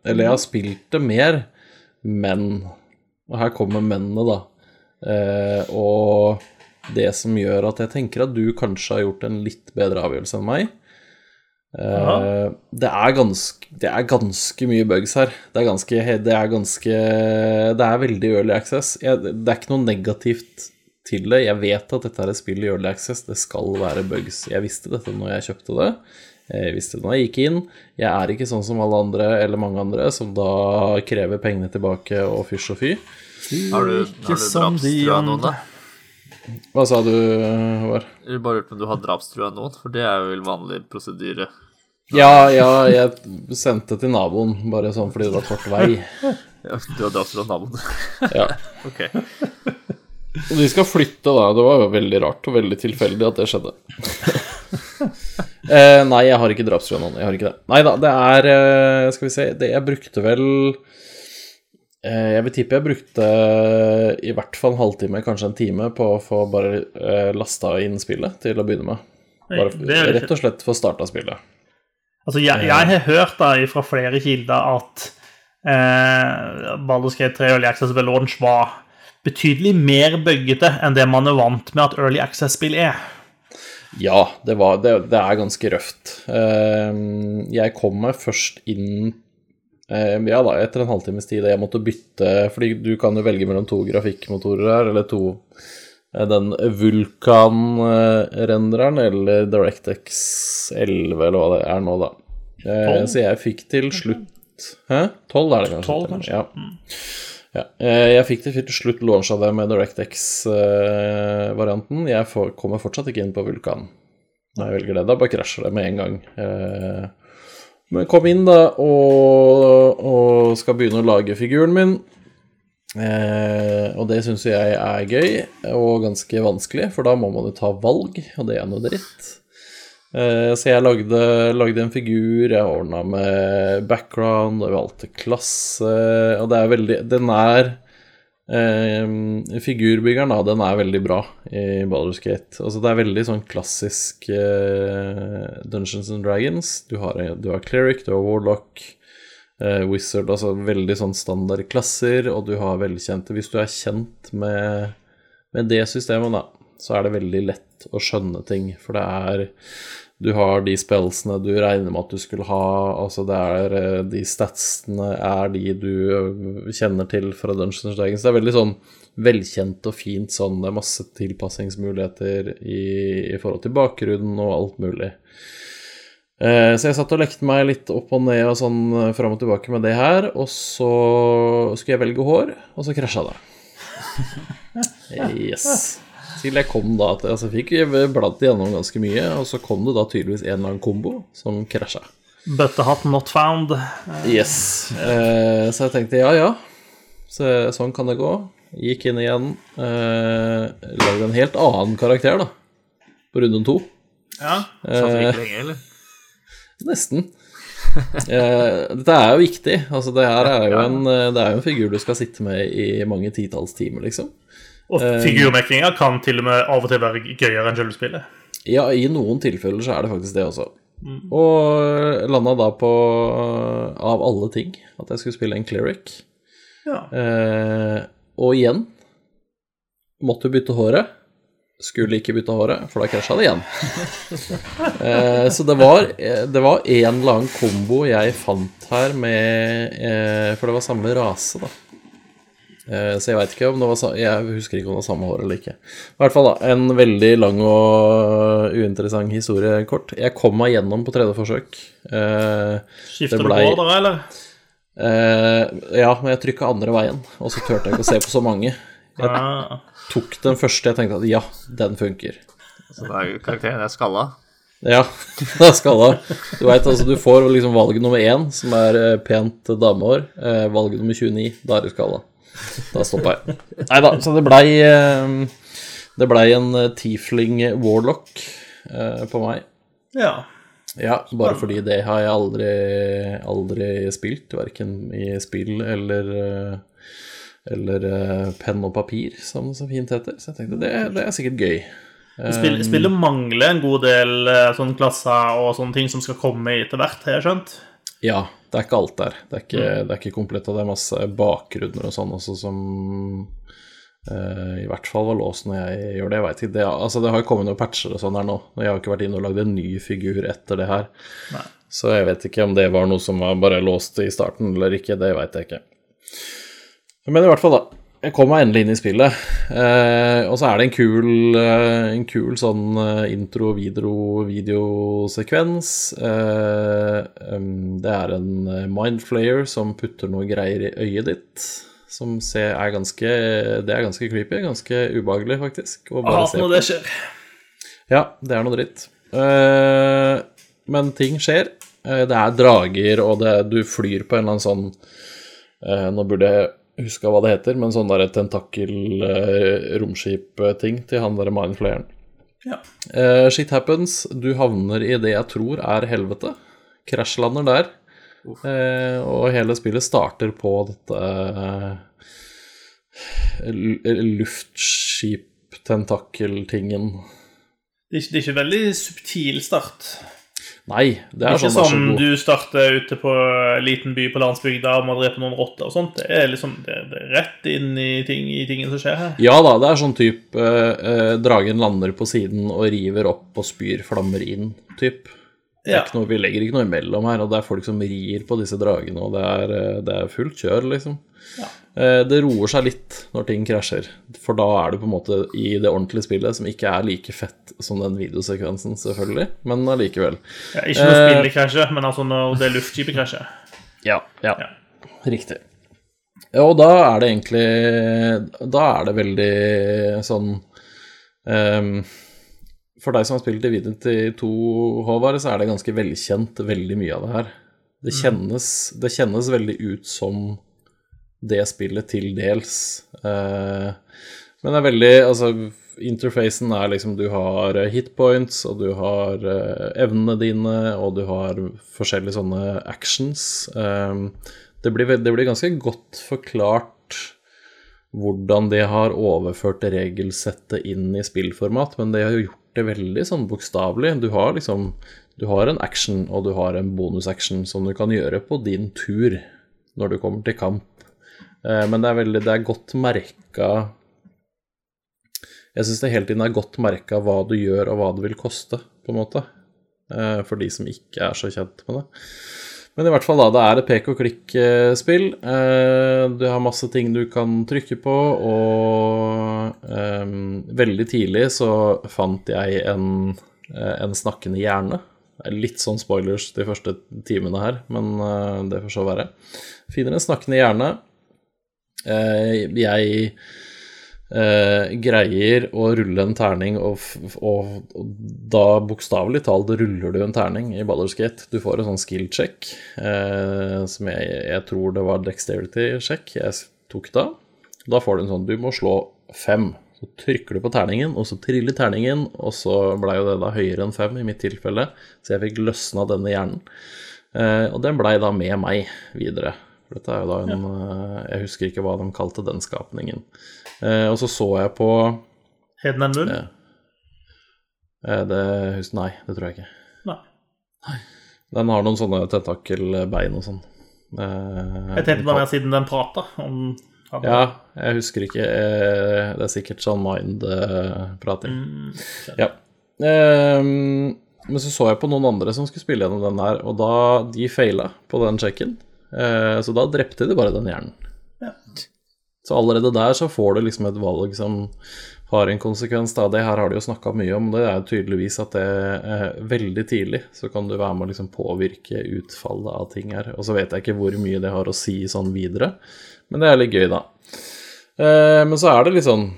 Eller jeg har spilt det mer, men Og her kommer mennene, da. Eh, og det som gjør at jeg tenker at du kanskje har gjort en litt bedre avgjørelse enn meg. Uh, det, er ganske, det er ganske mye bugs her. Det er ganske Det er, ganske, det er veldig early access. Jeg, det er ikke noe negativt til det. Jeg vet at dette er et spill i early access. Det skal være bugs. Jeg visste dette når jeg kjøpte det. Jeg visste det når jeg gikk inn. Jeg er ikke sånn som alle andre, eller mange andre, som da krever pengene tilbake og fysj og fy. Har du, har du drapstrua noen, da? Hva sa du, Håvard? Jeg bare lurte om du har drapstrua noen, for det er jo vel vanlig prosedyre. Ja, ja, jeg sendte til naboen, bare sånn fordi det var kort vei. (laughs) ja, du har drapstrua naboen? (laughs) ja. ok. Og de skal flytte, da. Det var jo veldig rart og veldig tilfeldig at det skjedde. (laughs) eh, nei, jeg har ikke drapstrua noen. Jeg har ikke det. Nei da, det er eh, Skal vi se det, Jeg brukte vel jeg vil tippe jeg brukte eh, i hvert fall en halvtime, kanskje en time, på å få bare eh, lasta inn spillet til å begynne med. Bare, rett og slett få starta spillet. Altså, jeg, jeg, har hørt da fra flere kilder at eh, Baldur's Gate 3 Early Access ved launch var betydelig mer bøggete enn det man er vant med at Early Access-spill er. Ja, det, var, det, det er ganske røft. Jeg kommer først inn ja da, etter en halvtimes tid. Jeg måtte bytte Fordi du kan jo velge mellom to grafikkmotorer her, eller to eh, Den Vulkan-renderen eller DirectX 11, eller hva det er nå, da. Uh, så jeg fikk til slutt Hæ? 12 er det kanskje? 12, kanskje. Ja. Ja, eh, jeg fikk til slutt launcha det med DirectX-varianten. Jeg kommer fortsatt ikke inn på Vulkan når jeg velger det. Da bare krasjer det med en gang. Men kom inn, da, og, og skal begynne å lage figuren min. Eh, og det syns jeg er gøy og ganske vanskelig, for da må man jo ta valg, og det er noe dritt. Eh, så jeg lagde, lagde, en figur, jeg ordna med background, og valgte klasse, og det er veldig Den er eh, Figurbyggeren, da, den er veldig bra i Baldur's Gate. Altså, det er veldig sånn klassisk eh, Dungeons and Dragons. Du har, du har Cleric, du har Warlock, eh, Wizard, altså veldig sånn standard klasser, og du har velkjente Hvis du er kjent med, med det systemet, da, så er det veldig lett å skjønne ting, for det er du har de spelsene du regner med at du skulle ha, altså det er eh, De statsene er de du eh, kjenner til fra Dungeons Dragons. Det er veldig sånn velkjent og fint sånn, det er masse tilpassingsmuligheter i, i forhold til bakgrunnen og alt mulig. Eh, så jeg satt og lekte meg litt opp og ned og sånn fram og tilbake med det her, og så skulle jeg velge hår, og så krasja det. (laughs) Yes til jeg kom da til Altså, jeg fikk bladd igjennom ganske mye, og så kom det da tydeligvis en eller annen kombo som krasja. Bøttehatt not found. Yes. Eh, så jeg tenkte ja, ja. Så, sånn kan det gå. Gikk inn igjen. Eh, lagde en helt annen karakter, da. På runden to. Ja. Satt ikke lenge, eller? Nesten. eh, dette er jo viktig. Altså, det her er jo en, eh, det er jo en figur du skal sitte med i mange titalls timer, liksom. Og figurmekkinga kan til og med av og til være gøyere enn selve spillet. Ja, i noen tilfeller så er det faktisk det også. Mm. Og landa da på, av alle ting, at jeg skulle spille en cleric. Ja. Eh, og igjen måtte bytte håret. Skulle ikke bytte håret, for da krasja det igjen. (laughs) eh, så det var, det var en eller annen kombo jeg fant her med eh, For det var samme rase, da. Eh, så jeg veit ikke om det var Jeg husker ikke om det var samme hår eller ikke. I hvert fall da, en veldig lang og uinteressant historie kort. Jeg kom meg gjennom på tredje forsøk. Eh, Skifter ble... du hår da, eller? Eh, ja, men jeg trykka andre veien, og så turte jeg ikke å se på så mange. Jeg tok den første jeg tenkte at ja, den funker. Så det er jo karakteren er skalla? Ja, (laughs) det er skalla. Du veit altså, du får liksom valg nummer én, som er pent damehår. Valg nummer 29, da er du skalla. Da stoppa jeg. Nei da, så det blei eh, Det blei en eh, tiefling warlock eh, på meg. Ja. Ja, bare fordi det har jeg aldri, aldri spilt, verken i spill eller eller penn og papir, som det så fint heter. Så jeg tenkte det, det er sikkert gøy. Spillet, spillet mangler en god del sånne klasser og sånne ting som skal komme etter hvert, har jeg skjønt? Ja, det er ikke alt der. Det er ikke, mm. det er ikke komplett, og det er masse bakgrunner og sånn også som uh, i hvert fall var låst når jeg gjør det. Jeg vet ikke, det, altså, det har jo kommet noen patcher og sånn her nå. Jeg har ikke vært inne og lagd en ny figur etter det her. Nei. Så jeg vet ikke om det var noe som var bare låst i starten eller ikke. Det veit jeg ikke. Men i hvert fall, da jeg kom meg endelig inn i spillet. Eh, og så er det en kul, eh, en kul sånn eh, intro-video-videosekvens. Eh, um, det er en eh, mindflayer som putter noe greier i øyet ditt. Som ser, er ganske Det er ganske creepy. Ganske ubehagelig, faktisk. Å bare se når det skjer. Ja, det er noe dritt. Eh, men ting skjer. det er drager, og det, du flyr på en eller annen sånn Nå burde jeg huska hva det heter, men sånn derre tentakel-romskip-ting eh, til han derre mindflayeren. Ja. Uh, shit happens. Du havner i det jeg tror er helvete. Krasjlander der. Uh, og hele spillet starter på dette luftskip-tentakel-tingen. Det, det er ikke veldig subtil start. Nei, det er Ikke sånn, ikke så sånn du starter ute på en liten by på landsbygda og må drepe noen rotter og sånt. Det er liksom det, det er rett inn i, ting, i tingene som skjer her. Ja da, det er sånn type eh, eh, dragen lander på siden og river opp og spyr flammer inn, typ. Det er Ja. ikke noe, vi legger ikke noe imellom her, og det er folk som rir på disse dragene, og det er, eh, det er fullt kjør, liksom. Ja. Det roer seg litt når ting krasjer, for da er du på en måte i det ordentlige spillet, som ikke er like fett som den videosekvensen, selvfølgelig, men allikevel. Ja, ikke når Eh, spillet krasjer, men altså når det luftskipet krasjer. Ja, ja. Ja. Riktig. Ja, og da er det egentlig Da er det veldig sånn ehm, For deg som har spilt Divinity 2, Håvard, så er det ganske velkjent, veldig mye av det her. Det kjennes, det kjennes veldig ut som det spillet til dels. Eh, men det er veldig Altså, interfacen er liksom Du har eh, hitpoints, og du har eh, evnene dine, og du har forskjellige sånne actions. Eh, det, blir, det blir ganske godt forklart hvordan de har overført regelsettet inn i spillformat, men de har jo gjort det veldig sånn bokstavelig. Du har liksom Du har en action, og du har en bonusaction som du kan gjøre på din tur når du kommer til kamp. Eh, Men det er veldig Det er godt merka Jeg syns det hele tiden er godt merka hva du gjør, og hva det vil koste, på en måte. Eh, For de som ikke er så kjent med det. Men i hvert fall, da. Det er et pek og klikk-spill. Du har masse ting du kan trykke på, og um, veldig tidlig så fant jeg en, eh, en snakkende hjerne. Er Litt sånn spoilers de første timene her, men eh, det får så være. Finner en snakkende hjerne. Eh, jeg eh, greier å rulle en terning, og, og, og da bokstavelig talt ruller du en terning i Ballerskate. Du får en sånn skill check, eh, som jeg, jeg tror det var dexterity check jeg tok da. Da får du en sånn Du må slå fem. Så trykker du på terningen, og så triller terningen, og så blei jo det da høyere enn fem i mitt tilfelle, så jeg fikk løsna denne hjernen. Eh, og den blei da med meg videre. For dette er jo da en eh, Jeg husker ikke hva de kalte den skapningen. Eh, og så så jeg på Heden en null? Eh, det, husker Nei, det tror jeg ikke. Nei. Den har noen sånne tentakelbein og sånn. Eh, Jeg tenkte bare mer siden den prata om Ja, jeg husker ikke. eh, Det er sikkert sånn mind-prating. Mm, Ja. Ehm, men så så jeg på noen andre som skulle spille gjennom den her, og da de faila på den sjekken, eh, så da drepte de bare den hjernen. Ja. Så allerede der så får du liksom et valg som har en konsekvens. Da. Det her har de jo snakka mye om, det er tydeligvis at det er veldig tidlig så kan du være med å liksom påvirke utfallet av ting her. Og så vet jeg ikke hvor mye det har å si sånn videre, men det er litt gøy, da. Eh, men så er det litt sånn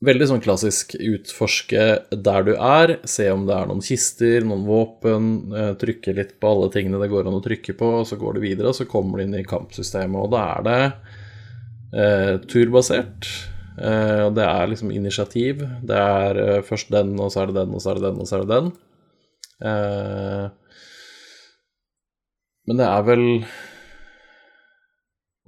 Veldig sånn klassisk utforske der du er, se om det er noen kister, noen våpen, eh, trykke litt på alle tingene det går an å trykke på, og så går du videre, og så kommer du inn i kampsystemet, og da er det eh, turbasert. Eh, og det er liksom initiativ. Det er eh, først den, og så er det den, og så er det den, og så er det den. Eh, men det er vel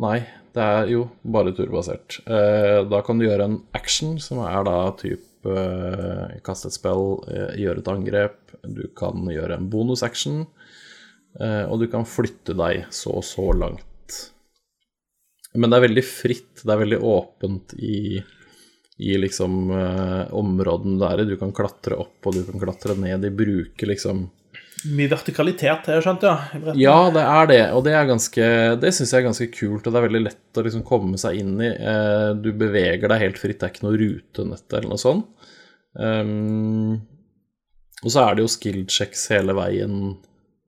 Nei, det er jo bare turbasert. Eh, da kan du gjøre en action, som er da type eh, kaste et spill, eh, gjøre et angrep. Du kan gjøre en bonusaction, eh, og du kan flytte deg så og så langt. Men det er veldig fritt, det er veldig åpent i, i liksom eh, områdene du er i. Du kan klatre opp, og du kan klatre ned. De bruker liksom Mye vertikalitet, har jeg skjønt, ja. ja, det er det, og det er ganske Det syns jeg er ganske kult, og det er veldig lett å liksom komme seg inn i. Eh, Du beveger deg helt fritt, det er ikke noe rutenett eller noe sånt. Um, og så er det jo skill checks hele veien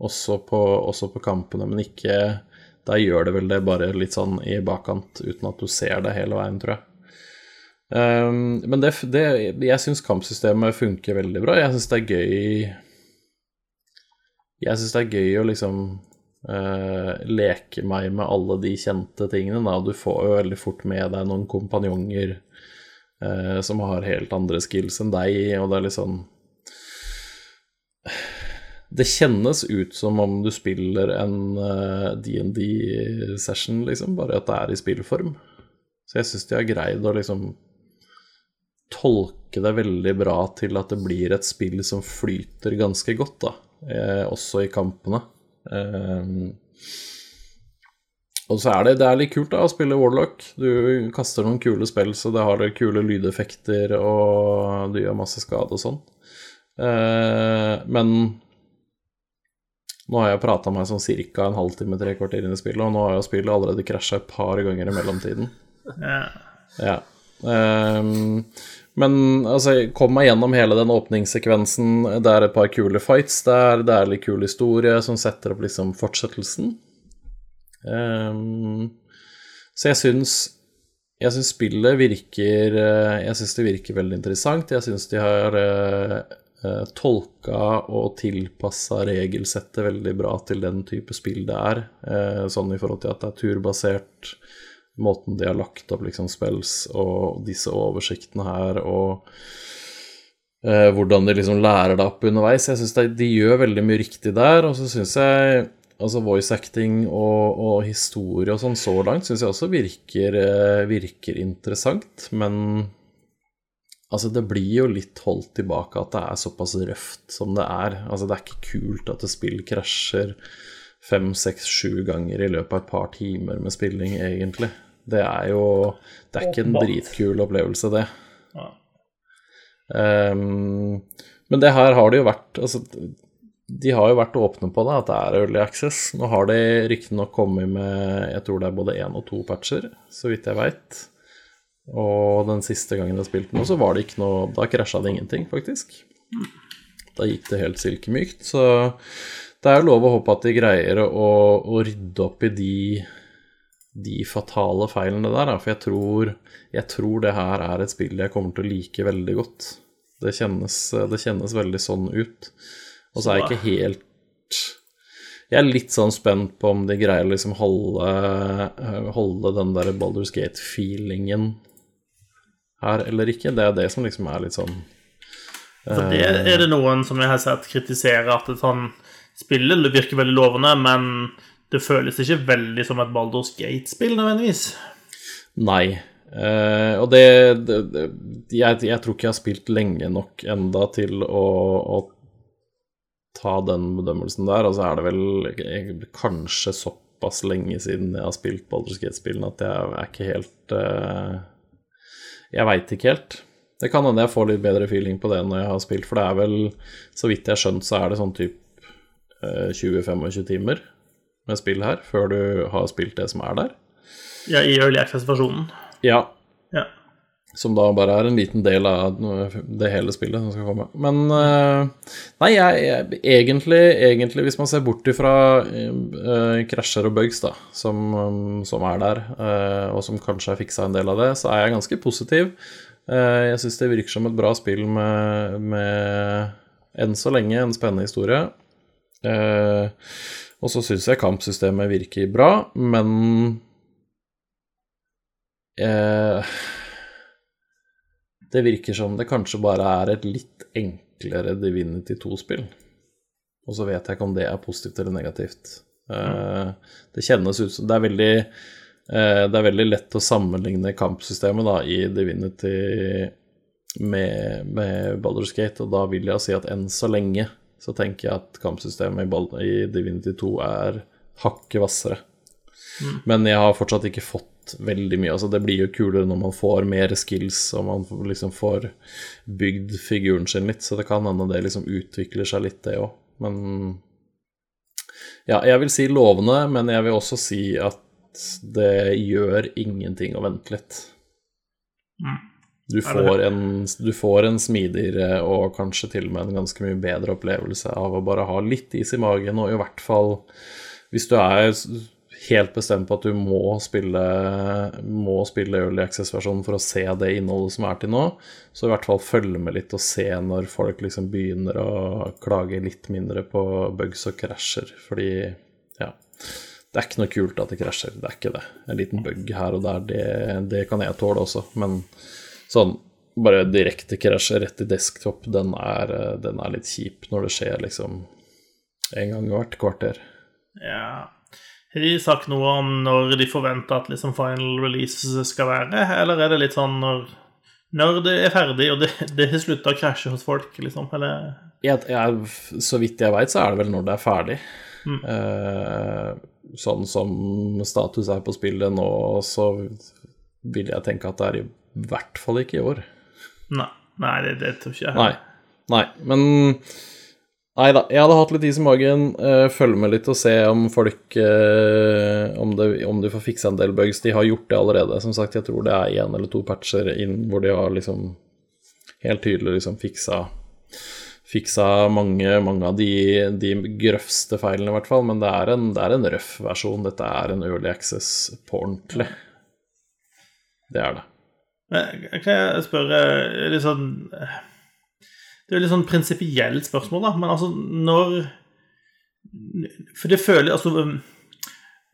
også på, også på kampene, men ikke Der gjør det vel det bare litt sånn i bakkant, uten at du ser det hele veien, tror jeg. Um, men det, det Jeg syns kampsystemet funker veldig bra. Jeg syns det er gøy jeg syns det er gøy å liksom uh, leke meg med alle de kjente tingene. Da. Du får jo veldig fort med deg noen kompanjonger uh, som har helt andre skills enn deg, og det er litt sånn Det kjennes ut som om du spiller en eh, DND-session, liksom, bare at det er i spillform. Så jeg syns de har greid å liksom tolke det veldig bra til at det blir et spill som flyter ganske godt, da. eh, også i kampene. Eh, og så er det, det er litt kult da, å spille Warlock. Du kaster noen kule spill, så det har kule lydeffekter, og du gjør masse skade og sånn. Eh, men nå har jeg prata meg sånn ca. en halvtime, tre kvarter inn i spillet, og nå har jo spillet allerede krasja et par ganger i mellomtiden. Ja. Ja. Um, men altså, jeg kom meg gjennom hele den åpningssekvensen. Det er et par kule fights der, det er litt kul historie som setter opp liksom fortsettelsen. Um, så jeg syns jeg syns spillet virker Jeg syns det virker veldig interessant. Jeg syns de har uh, tolka og tilpassa regelsettet veldig bra til den type spill det er. Uh, sånn i forhold til at det er turbasert måten de har lagt opp liksom spills og disse oversiktene her, og eh, hvordan de liksom lærer det opp underveis. Jeg syns de, de, gjør veldig mye riktig der, og så syns jeg altså voice acting og, og historie og sånn så langt syns jeg også virker, eh, virker interessant, men Altså, det blir jo litt holdt tilbake at det er såpass røft som det er. Altså, det er ikke kult at et spill krasjer fem, seks, sju ganger i løpet av et par timer med spilling, egentlig. Det er jo Det er ikke en dritkul opplevelse, det. Ja. Um, men det her har det jo vært Altså, de har jo vært åpne på det, at det er early access. Nå har de riktignok kommet med Jeg tror det er både én og to patcher, så vidt jeg veit. Og den siste gangen jeg spilte noe, så var det ikke noe Da krasja det ingenting, faktisk. Da gikk det helt silkemykt. Så det er jo lov å håpe at de greier å, å rydde opp i de de fatale feilene der, for jeg tror, jeg tror, det her er et spill jeg kommer til å like veldig godt. Det kjennes, det kjennes veldig sånn ut. Og så er jeg ikke helt Jeg er litt sånn spent på om de greier å liksom holde, holde den der Baldur's Gate-feelingen her eller ikke. Det er det som liksom er litt sånn For det er det noen som jeg har sett kritisere at det sånn Spillet virker veldig lovende, men det føles ikke veldig som et Baldur's Gate-spill nødvendigvis. Nei. Uh, og det, det, det jeg, jeg, tror ikke jeg har spilt lenge nok enda til å, å ta den bedømmelsen der. Og så er det vel jeg, kanskje såpass lenge siden jeg har spilt Baldur's Gate-spillene at jeg er ikke helt uh, Jeg veit ikke helt. Det kan hende jeg får litt bedre feeling på det når jeg har spilt, for det er vel, så vidt jeg har skjønt, så er det sånn type uh, 20-25 timer med spill her, før du har spilt det som er der. Ja, i Early Access-versjonen. Ja. ja. Som da bare er en liten del av det hele spillet som skal komme. Men uh, Nei, jeg, jeg, egentlig, egentlig, hvis man ser bort ifra uh, krasjer og bugs, da, som, um, som er der, uh, og som kanskje har fiksa en del av det, så er jeg ganske positiv. jeg syns det virker som et bra spill med, med enn så lenge en spennende historie. Uh, og så syns jeg kampsystemet virker bra, men eh, Det virker som det kanskje bare er et litt enklere Divinity 2-spill. Og så vet jeg ikke om det er positivt eller negativt. Eh, det kjennes ut som Det er veldig eh, det er veldig lett å sammenligne kampsystemet da, i Divinity med, med Baldur's Gate, og da vil jeg si at enn så lenge så tenker jeg at kampsystemet i, Divinity 2 er hakket hvassere. Mm. Men jeg har fortsatt ikke fått veldig mye. Altså, det blir jo kulere når man får mer skills og man liksom får bygd figuren sin litt, så det kan hende det liksom utvikler seg litt, det òg. Men ja, jeg vil si lovende, men jeg vil også si at det gjør ingenting å vente litt. Mm. Du får, en, du får, en, smidigere og kanskje til og med en ganske mye bedre opplevelse av å bare ha litt is i magen, og i hvert fall hvis du er helt bestemt på at du må spille, må spille Early Access-versjonen for å se det innholdet som er til nå, så i hvert fall følge med litt og se når folk liksom begynner å klage litt mindre på bugs og krasjer, fordi ja det er ikke noe kult at det krasjer, det er ikke det. En liten bug her og der, det, det kan jeg tåle også, men Sånn bare direkte krasj rett i desktop, den er, den er, litt kjip når det skjer liksom en gang hvert kvarter. Ja. Har de sagt noe om når de forventer at liksom final release skal være, eller er det litt sånn når, når det er ferdig og det, det har slutta å krasje hos folk, liksom? Eller jeg, jeg, Så vidt jeg veit, så er det vel når det er ferdig. Mm. Eh, sånn som status er på spillet nå, så vil jeg tenke at det er i hvert fall ikke i år. Nei, nei det, det tror ikke jeg. Nei. nei. Men Nei da, jeg hadde hatt litt is i magen. Følg følge med litt og se om folk uh, om, det, om, de får fiksa en del bugs. De har gjort det allerede. Som sagt, jeg tror det er én eller to patcher inn hvor de har liksom helt tydelig liksom fiksa Fiksa mange, mange av de, de grøvste feilene, i hvert fall. Men det er en, det er en røff versjon. Dette er en early access på ordentlig. Det er det. Men Kan jeg spørre litt sånn det er jo litt sånn prinsipielt spørsmål, da, men altså når For det føler Altså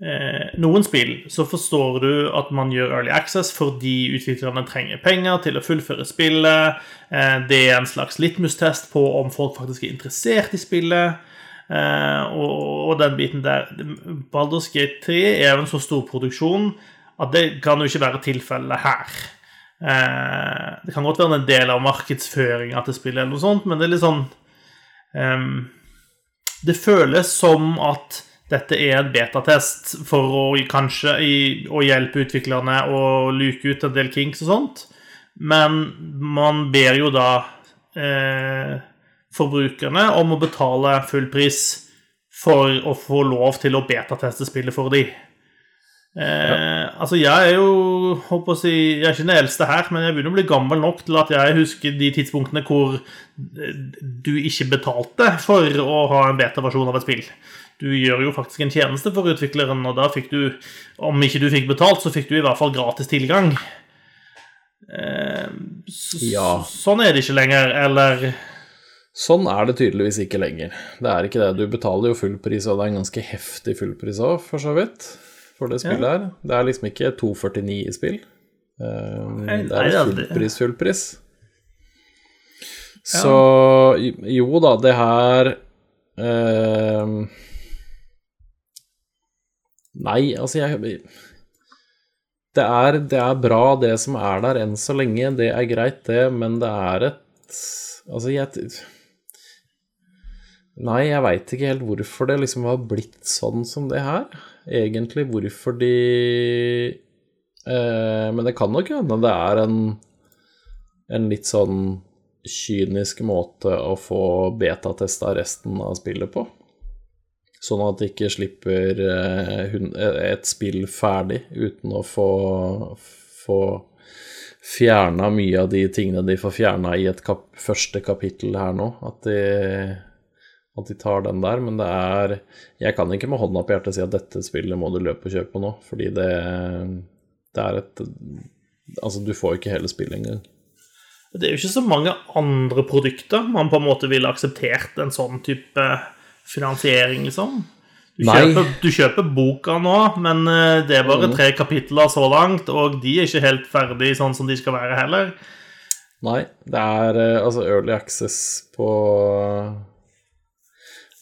eh, Noen spill så forstår du at man gjør early access fordi utviklerne trenger penger til å fullføre spillet. Eh, det er en slags litmus-test på om folk faktisk er interessert i spillet. Eh, og, og, den biten der Baldur's Gate 3 er jo en så stor produksjon at det kan jo ikke være tilfellet her. Eh, det kan godt være en del av markedsføringa til spillet, eller noe sånt, men det er litt sånn um, Det føles som at dette er en betatest for å kanskje i, å hjelpe utviklerne å luke ut en del kinks og sånt, men man ber jo da eh, forbrukerne om å betale full pris for å få lov til å betateste spillet for dem. Eh, altså, jeg er jo håper å si, Jeg er ikke den eldste her, men jeg begynner å bli gammel nok til at jeg husker de tidspunktene hvor eh, du ikke betalte for å ha en beta-versjon av et spill. Du gjør jo faktisk en tjeneste for utvikleren, og da fikk du Om ikke du fikk betalt, så fikk du i hvert fall gratis tilgang. Eh, ja. Sånn er det ikke lenger, eller Sånn er det tydeligvis ikke lenger. Det er ikke det. Du betaler jo fullpris, og det er en ganske heftig fullpris òg, for så vidt for det spillet her. Det er liksom ikke 2,49 i spill. Um, det er fullpris, fullpris. Så jo da, det her um, Nei, altså jeg det er, det er, bra, det som er der enn så lenge. Det er greit, det, men det er et Altså, jeg Nei, jeg veit ikke helt hvorfor det liksom har blitt sånn som det her egentlig hvorfor de eh, Men det kan nok hende det er en, en litt sånn kynisk måte å få betatesta resten av spillet på. Sånn at de ikke slipper eh, et spill ferdig uten å få, få fjerna mye av de tingene de får fjerna i et kap første kapittel her nå. At de at de tar den der, men det er Jeg kan ikke med hånda på hjertet si at dette spillet må du løpe og kjøpe nå, fordi det, det er et Altså, du får ikke hele spillet engang. Det er jo ikke så mange andre produkter man på en måte ville akseptert en sånn type finansiering, liksom. Du kjøper, du kjøper, boka nå, men eh, det er bare mm. tre kapitler så langt, og de er ikke helt ferdig sånn som de skal være heller. Nei, det er eh, altså early access på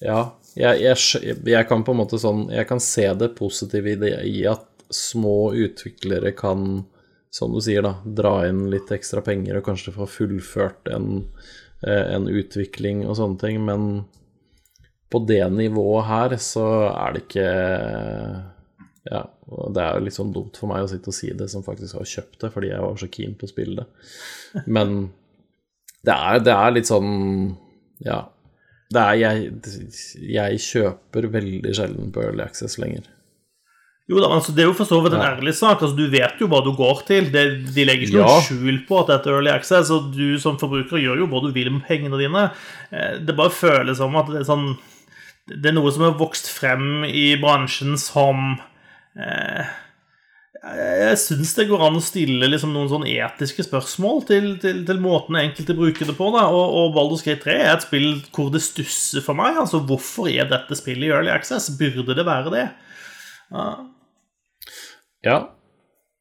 ja, jeg, jeg, jeg, kan på en måte sånn Jeg kan se det positive i det i at små utviklere kan, som du sier, da, dra inn litt ekstra penger og kanskje få fullført en, eh, en utvikling og sånne ting, men på det nivået her så er det ikke Ja, det er jo litt sånn dumt for meg å sitte og si det, som faktisk har kjøpt det, fordi jeg var så keen på å spille det. Men det er, det er litt sånn Ja er jeg, jeg kjøper veldig sjelden på Early Access lenger. Jo da, altså Det er jo for så vidt en ja. ærlig sak. altså Du vet jo hva du går til. Det, de legger ikke ja. noe skjul på at dette er Early Access, og du som forbruker gjør jo hva du vil med pengene dine. Eh, det bare føles som at det er sånn Det er noe som har vokst frem i bransjen som eh, jeg syns det går an å stille liksom noen sånn etiske spørsmål til, til, til måten enkelte bruker det på. Da. Og, og Baldur's Gate 3 er et spill hvor det stusser for meg. Altså, Hvorfor er dette spillet i Early Access? Burde det være det? Ja. ja.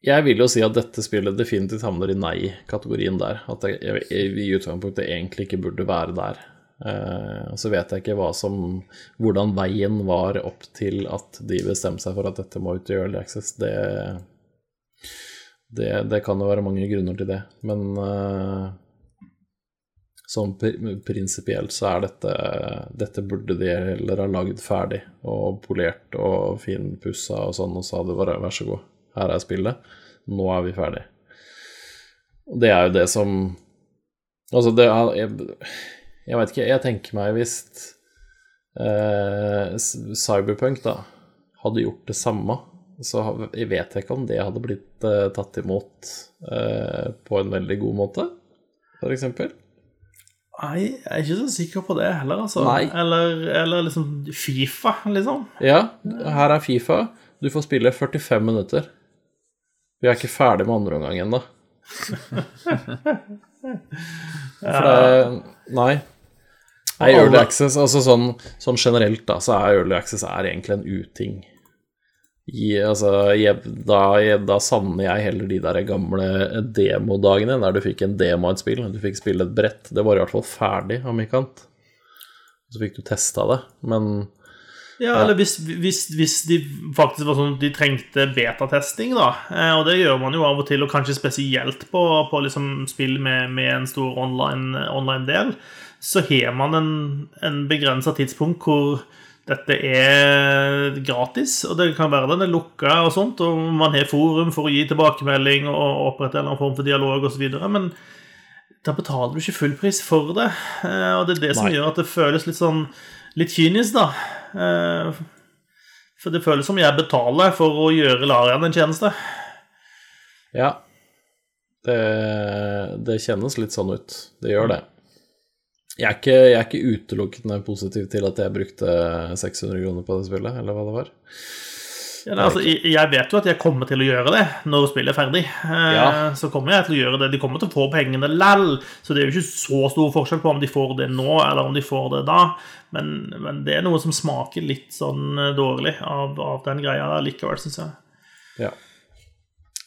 Jeg vil jo si at dette spillet definitivt havner i nei-kategorien der. At det i utgangspunktet egentlig ikke burde være der. Uh, så vet jeg ikke som, hvordan veien var opp til at de bestemte seg for at dette må ut i Early Access. Det, det, det kan jo være mange grunner til det. Men uh, sånn prinsipielt så er dette Dette burde de heller ha lagd ferdig og polert og finpussa og sånn, og så hadde det bare vær så god, her er spillet, nå er vi ferdig. Og det er jo det som Altså, det er Jeg, jeg veit ikke, jeg tenker meg hvis eh, Cyberpunk, da, hadde gjort det samme, så jeg vet jeg ikke om det hadde blitt uh, tatt imot uh, på en veldig god måte, eksempel. Nei, jeg er ikke så sikker på det heller, altså. Eller, eller liksom Fifa, liksom. Ja, her er Fifa. Du får spille 45 minutter. Vi er ikke ferdig med andre omgang ennå. (laughs) For det Nei. Nei, Early Access, altså sånn, sånn, generelt, da, så er Early Access er egentlig en uting. I, altså, jeg, da, jeg, da, savner jeg heller de der gamle demodagene der du fikk en demo av et spill. Du fikk spille et brett. Det var i hvert fall ferdig, om ikke annet. Så fikk du testa det, men ja, ja, eller hvis, hvis, hvis, de faktisk var sånn de trengte betatesting, da. Eh, og det gjør man jo av og til, og kanskje spesielt på, på liksom spill med, med, en stor online-del. Så har man en, en begrensa tidspunkt hvor dette er gratis, og det kan være den er lukka og sånt, og man har forum for å gi tilbakemelding og opprette en eller annen form for dialog osv., men da betaler du ikke full pris for det. Eh, og det er det som Nei. gjør at det føles litt sånn litt kynisk, da. Eh, for det føles som jeg betaler for å gjøre Larian en tjeneste. Ja. Det, det kjennes litt sånn ut. Det gjør det. Jeg er, ikke, jeg er ikke utelukkende positiv til at jeg brukte 600 kroner på det spillet, eller hva det var. Ja, det, altså, jeg vet jo at jeg kommer til å gjøre det når spillet er ferdig. Eh, ja. Så kommer jeg til å gjøre det. De kommer til å få pengene lell, så det er jo ikke så stor forskjell på om de får det nå, eller om de får det da. Men, men det er noe som smaker litt sånn eh, dårlig av, av den greia der likevel, syns jeg. Ja.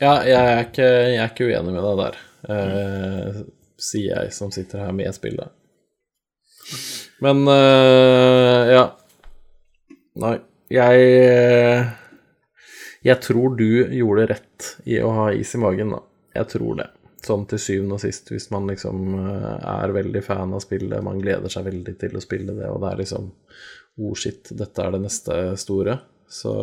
ja jeg, er ikke, jeg, er ikke, uenig med deg der, eh, sier jeg som sitter her med spillet. Men uh, ja. Nei, jeg Jeg tror du gjorde rett i å ha is i magen, da. Jeg tror det. Sånn til syvende og sist, hvis man liksom eh, er veldig fan av spillet, man gleder seg veldig til å spille det, og det er liksom oh shit, dette er det neste store, så,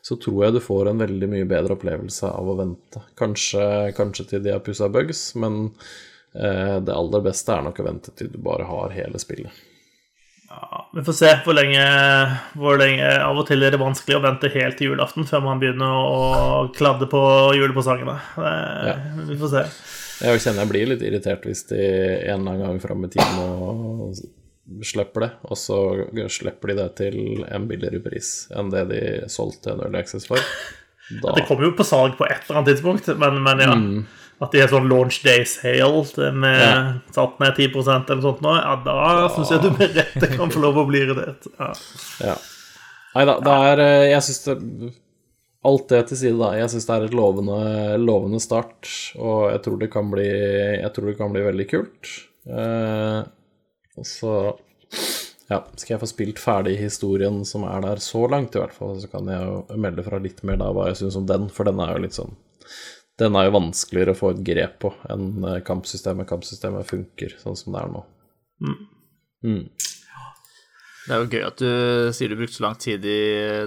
så tror jeg du får en veldig mye bedre opplevelse av å vente. Kanskje, kanskje til de har pussa bugs, men Eh, det aller beste er nok å vente til du bare har hele spillet. Ja, Vi får se hvor lenge, hvor lenge, Av og til er det vanskelig å vente helt til julaften før man begynner å kladde på julepresangene. Ja. Vi får se. Jeg kjenner jeg blir litt irritert hvis de en eller annen gang fram i tiden og slipper det, og så slipper de det til en billigere pris enn det de solgte en Early Access for. (laughs) Da... Det kommer jo på salg på et eller annet tidspunkt, men, men ja. Mm. At de er sånn launch day sale med ja. satt ned 10 eller sånt nå, ja, da syns jeg du med rette kan få lov å bli irritert. Ja. ja. Nei da, det er eh, Jeg syns det Alt det til side, da. Jeg syns det er et lovende, lovende, start, og jeg tror det kan bli, jeg tror det kan bli veldig kult. Eh, og så ja, skal jeg få spilt ferdig historien som er der så langt, i hvert fall, så kan jeg jo melde fra litt mer da hva jeg syns om den, for den er jo litt sånn den er jo vanskeligere å få et grep på enn eh, kampsystemet. Kampsystemet funker sånn som det er nå. Mm. Mm. Det er jo gøy at du sier du brukte så lang tid i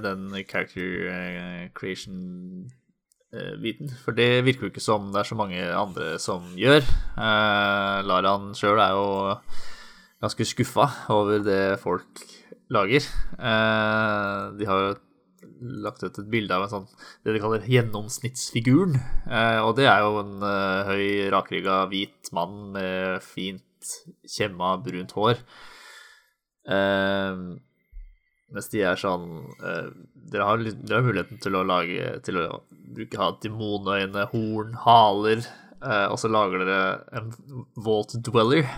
den character eh, creation-biten. Eh, For det virker jo ikke som det er så mange andre som gjør. Laran sjøl er jo ganske skuffa over det folk lager. De har jo lagt ut et bilde av en sånn det de kaller gjennomsnittsfiguren. Eh, og det er jo en uh, høy, rakrygga, hvit mann med fint kjemma, brunt hår. Eh, mens de er sånn eh, dere, har, dere, har, muligheten til å lage Til å bruke ha demonøyne, horn, haler, eh, og så lager dere en Vault Dweller.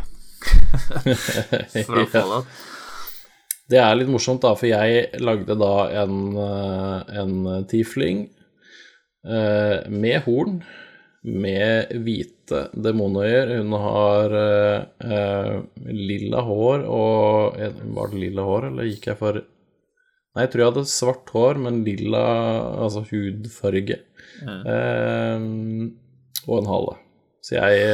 For å få det. Er litt morsomt, da, for jeg lagde da en, eh, en tiefling eh, med horn, med hvite demonøyer. Hun har eh, lilla hår og Var det lilla hår, eller gikk jeg for Nei, jeg tror jeg hadde svart hår, men lilla, altså hudfarge. Mm. Eh, og en hale. Så jeg,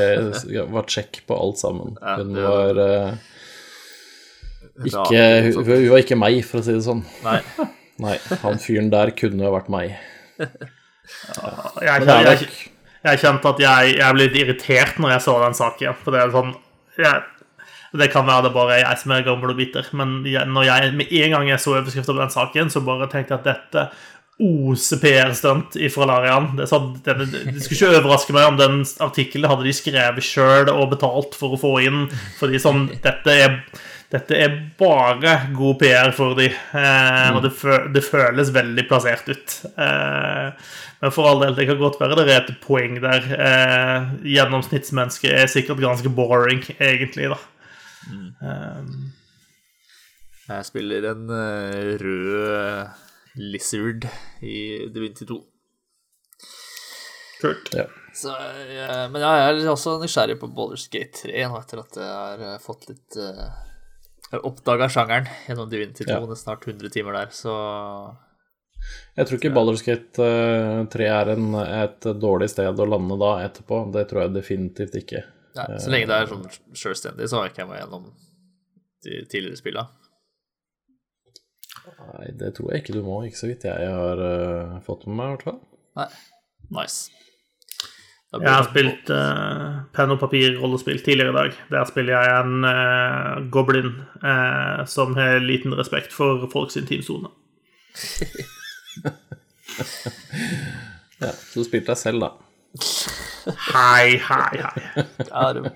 jeg (laughs) var check på alt sammen. Hun var eh, ikke hun, hun var ikke meg, for å si det sånn. Nei. (laughs) Nei, han fyren der kunne jo vært meg. Jeg, Men er jeg, jeg kjente at jeg, jeg ble litt irritert når jeg så den saken. For det er sånn jeg, Det kan være det bare jeg som er gammel og bitter, men jeg, når jeg, med en gang jeg så overskriften på den saken, så bare tenkte jeg at dette oser PR-stunt ifra Larian. Det, er sånn, det, det, det skulle ikke overraske meg om den artikkelen hadde de skrevet sjøl og betalt for å få inn. Fordi sånn, dette er, dette er bare god PR for de, eh, og det, fø, det føles veldig plassert ut. Eh, men for all del, det kan godt være det er et poeng der. Eh, gjennomsnittsmennesket er sikkert ganske boring, egentlig, da. Jeg spiller en eh, rød lizard i Divinity 2. Kult. ja. Så, eh, men jeg er også nysgjerrig på Baldur's Gate 3 nå etter at jeg har eh, fått litt uh, oppdaga sjangeren gjennom Divinity 2. Ja. Snart 100 timer der, så Jeg tror ikke Baldur's Gate eh, 3 er en, et dårlig sted å lande da etterpå. Det tror jeg definitivt ikke. nei, så lenge det er sånn selvstendig, så har ikke jeg meg gjennom de tidligere spilla. Nei, det tror jeg ikke du må, ikke så vidt jeg har eh, fått med meg, i hvert fall. Nei. Nice. Jeg har spilt uh, penn og papir-rollespill tidligere i dag. Der spiller jeg en uh, goblin uh, som har liten respekt for folks intimsone. (laughs) Ja, så du spilte deg selv, da. Hei, hei, hei. Ja, du.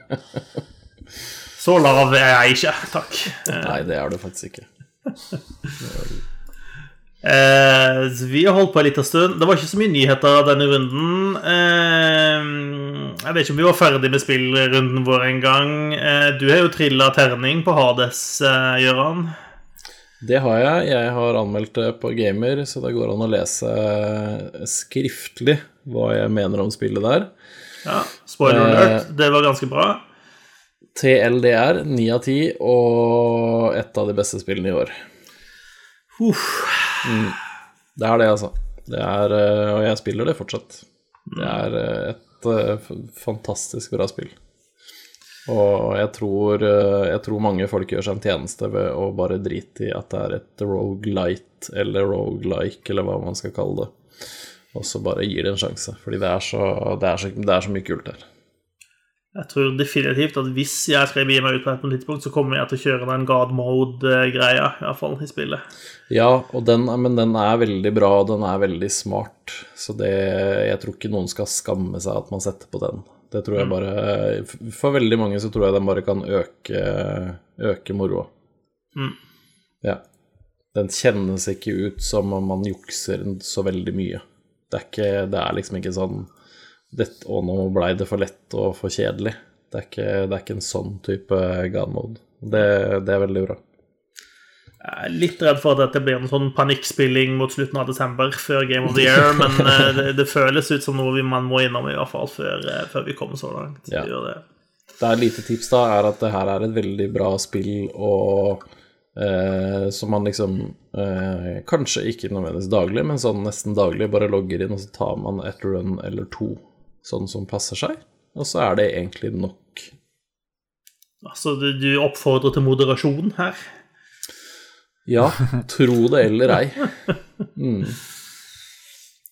Så lav er jeg ikke, takk. Nei, det er du faktisk ikke. (laughs) Eh, vi har holdt på en liten stund. Det var ikke så mye nyheter denne runden. Eh, jeg vet ikke om vi var ferdig med spillrunden vår engang. Eh, du har jo trilla terning på Hades, eh, Gøran. Det har jeg. Jeg har anmeldt det på Gamer, så det går an å lese skriftlig hva jeg mener om spillet der. Ja, spoiler Eh. alert. Det var ganske bra. TLDR 9 av 10 og et av de beste spillene i år. Uff. Det er det, altså. Det er, eh, og jeg spiller det fortsatt. Det er eh, et eh, fantastisk bra spill. Og jeg tror, jeg tror mange folk gjør seg en tjeneste ved å bare drite i at det er et rogelight eller rogelike, eller hva man skal kalle det, og så bare gir det en sjanse. Fordi det er så, det er så, det er så mye kult her. Jeg tror definitivt at hvis jeg skal gi meg ut på et tidspunkt, så kommer jeg til å kjøre den God mode-greia, iallfall i spillet. Ja, og den, men den er veldig bra, og den er veldig smart. Så det, jeg tror ikke noen skal skamme seg at man setter på den. Det tror jeg bare For veldig mange så tror jeg den bare kan øke, øke moroa. Mm. Ja. Den kjennes ikke ut som om man jukser så veldig mye. Det er, ikke, det er liksom ikke sånn dette, Å, nå blei det for lett og for kjedelig. Det er ikke, det er ikke en sånn type god mode. Det, det er veldig bra. Jeg er litt redd for at dette blir en sånn panikkspilling mot slutten av desember, før Game of the Year, men (laughs) eh, det, det føles ut som noe vi, man må innom, i hvert fall, før, eh, før vi kommer så langt. Ja. Det det. Det er lite tips da, er at det her er et veldig bra spill, og eh, som man liksom eh, Kanskje ikke nødvendigvis daglig, men sånn nesten daglig bare logger inn, og så tar man et run eller to sånn som passer seg, og så er det egentlig nok. Altså, du, du oppfordrer til moderasjon her. Ja, tro det eller ei. Mm.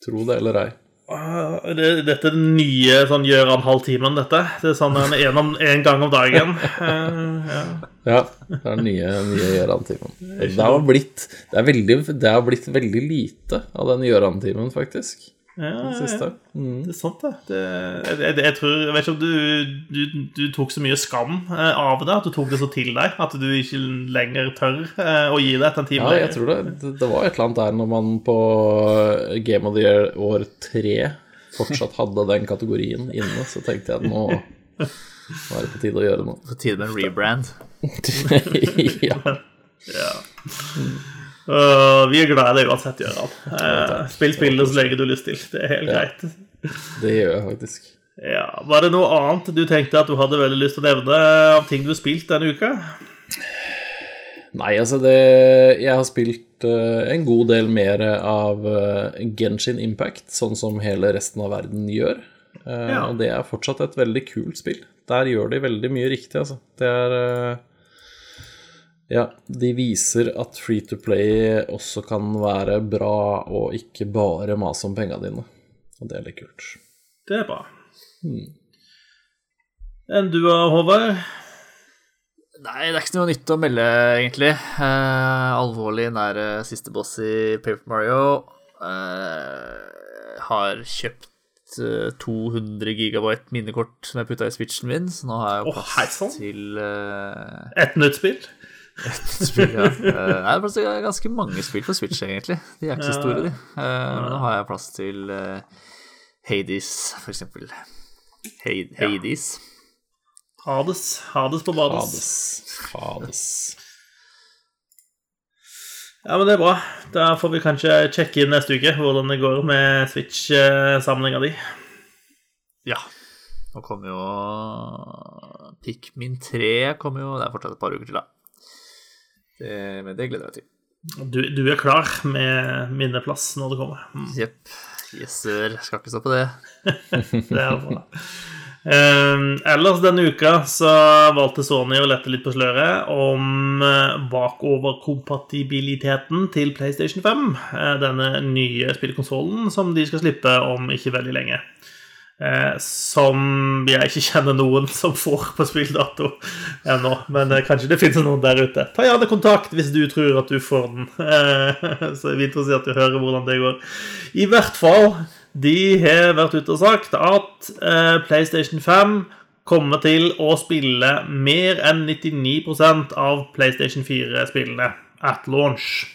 Tro det eller ei. Ah, det, dette er den nye sånn Gjøran halvtimen, dette. Det er sånn en, en, en gang om dagen. Uh, ja. Ja, det er den nye, nye. Det, har blitt- det, har blitt veldig lite av den Gjøran-timen, faktisk. Ja, ja, ja. Mm. Det er sant, det. det jeg, jeg, jeg, tror, jeg vet ikke om du, du, du tok så mye skam eh, av det, at du tok det så til deg, at du ikke lenger tør eh, å gi det etter en time. Ja, jeg tror det, det var et eller annet der når man på Game of the Year år tre fortsatt hadde den kategorien inne, så tenkte jeg nå, nå er det på tide å gjøre noe. På tide med en rebrand. (laughs) ja. (laughs) Ja. Øh, vi er glad i det uansett, Gøran. Uh, spill spillet så lenge du har lyst til. Det er helt greit. Det gjør jeg faktisk. Ja, Var det noe annet du tenkte at du hadde veldig lyst til å nevne av ting du har spilt denne uka? Nei, altså det Jeg har spilt uh, en god del mer av eh, Genshin Impact, sånn som hele resten av verden gjør. Uh, ja. Og det er fortsatt et veldig kult spill. Der gjør de veldig mye riktig, altså. Det er uh, Ja, de viser at free to play også kan være bra og ikke bare mase om penga dine. Og det er litt kult. Det er bra. Hmm. Enn du, Håvard? Nei, det er ikke noe nytt å melde, egentlig. Eh, alvorlig nære siste boss i Paper Mario. Eh, har kjøpt 200 eh, gigabyte minnekort som jeg putta i switchen min, så nå har jeg oh, plass sånn. til eh... Et nytt spill? Spill, ja. (laughs) uh, det er ganske mange spill på Switch, egentlig. De er ikke så store, de. Men nå har jeg plass til Hades, for eksempel. Hades. Hades. Hades på Bades. Hades. Hades. Ja, men det er bra. Da får vi kanskje sjekke inn neste uke hvordan det går med Switch-samlinga di. Ja. Nå kommer jo Pikmin 3 kommer jo Det er fortsatt et par uker til, da. Det, men det gleder jeg meg til. Du, du, er klar med minneplass når det kommer? Jepp. Mm. Yes, sir. Skal ikke stå på det. (laughs) det er bra. Uh, ellers denne uka så valgte Sony å lette litt på sløret om uh, bakoverkompatibiliteten til PlayStation 5. Uh, eh, denne nye spillkonsollen som de skal slippe om ikke veldig lenge. Eh, som jeg ikke kjenner noen som får på spilldato ennå. Men kanskje det finnes noen der ute. Ta gjerne kontakt hvis du tror at du får den. (laughs) så er er interessert i å høre hvordan det går. I hvert fall de har vært ute og sagt at eh, PlayStation 5 kommer til å spille mer enn 99% av PlayStation 4-spillene at launch.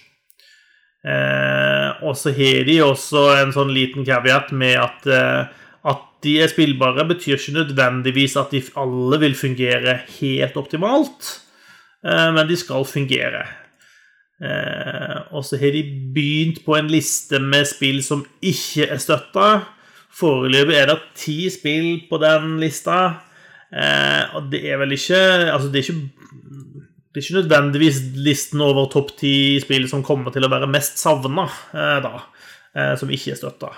Eh, og så har de også en sånn liten caveat med eh, at de er spillbare, betyr ikke nødvendigvis at de alle vil fungere helt optimalt, eh, men de skal fungere. Eh, og så har de begynt på en liste med spill som ikke er støtta. Foreløpig er det ti spill på den lista. Eh, og det er vel ikke Altså, det er ikke det er ikke nødvendigvis listen over topp ti spill som kommer til å være mest savna, da, som ikke er støtta.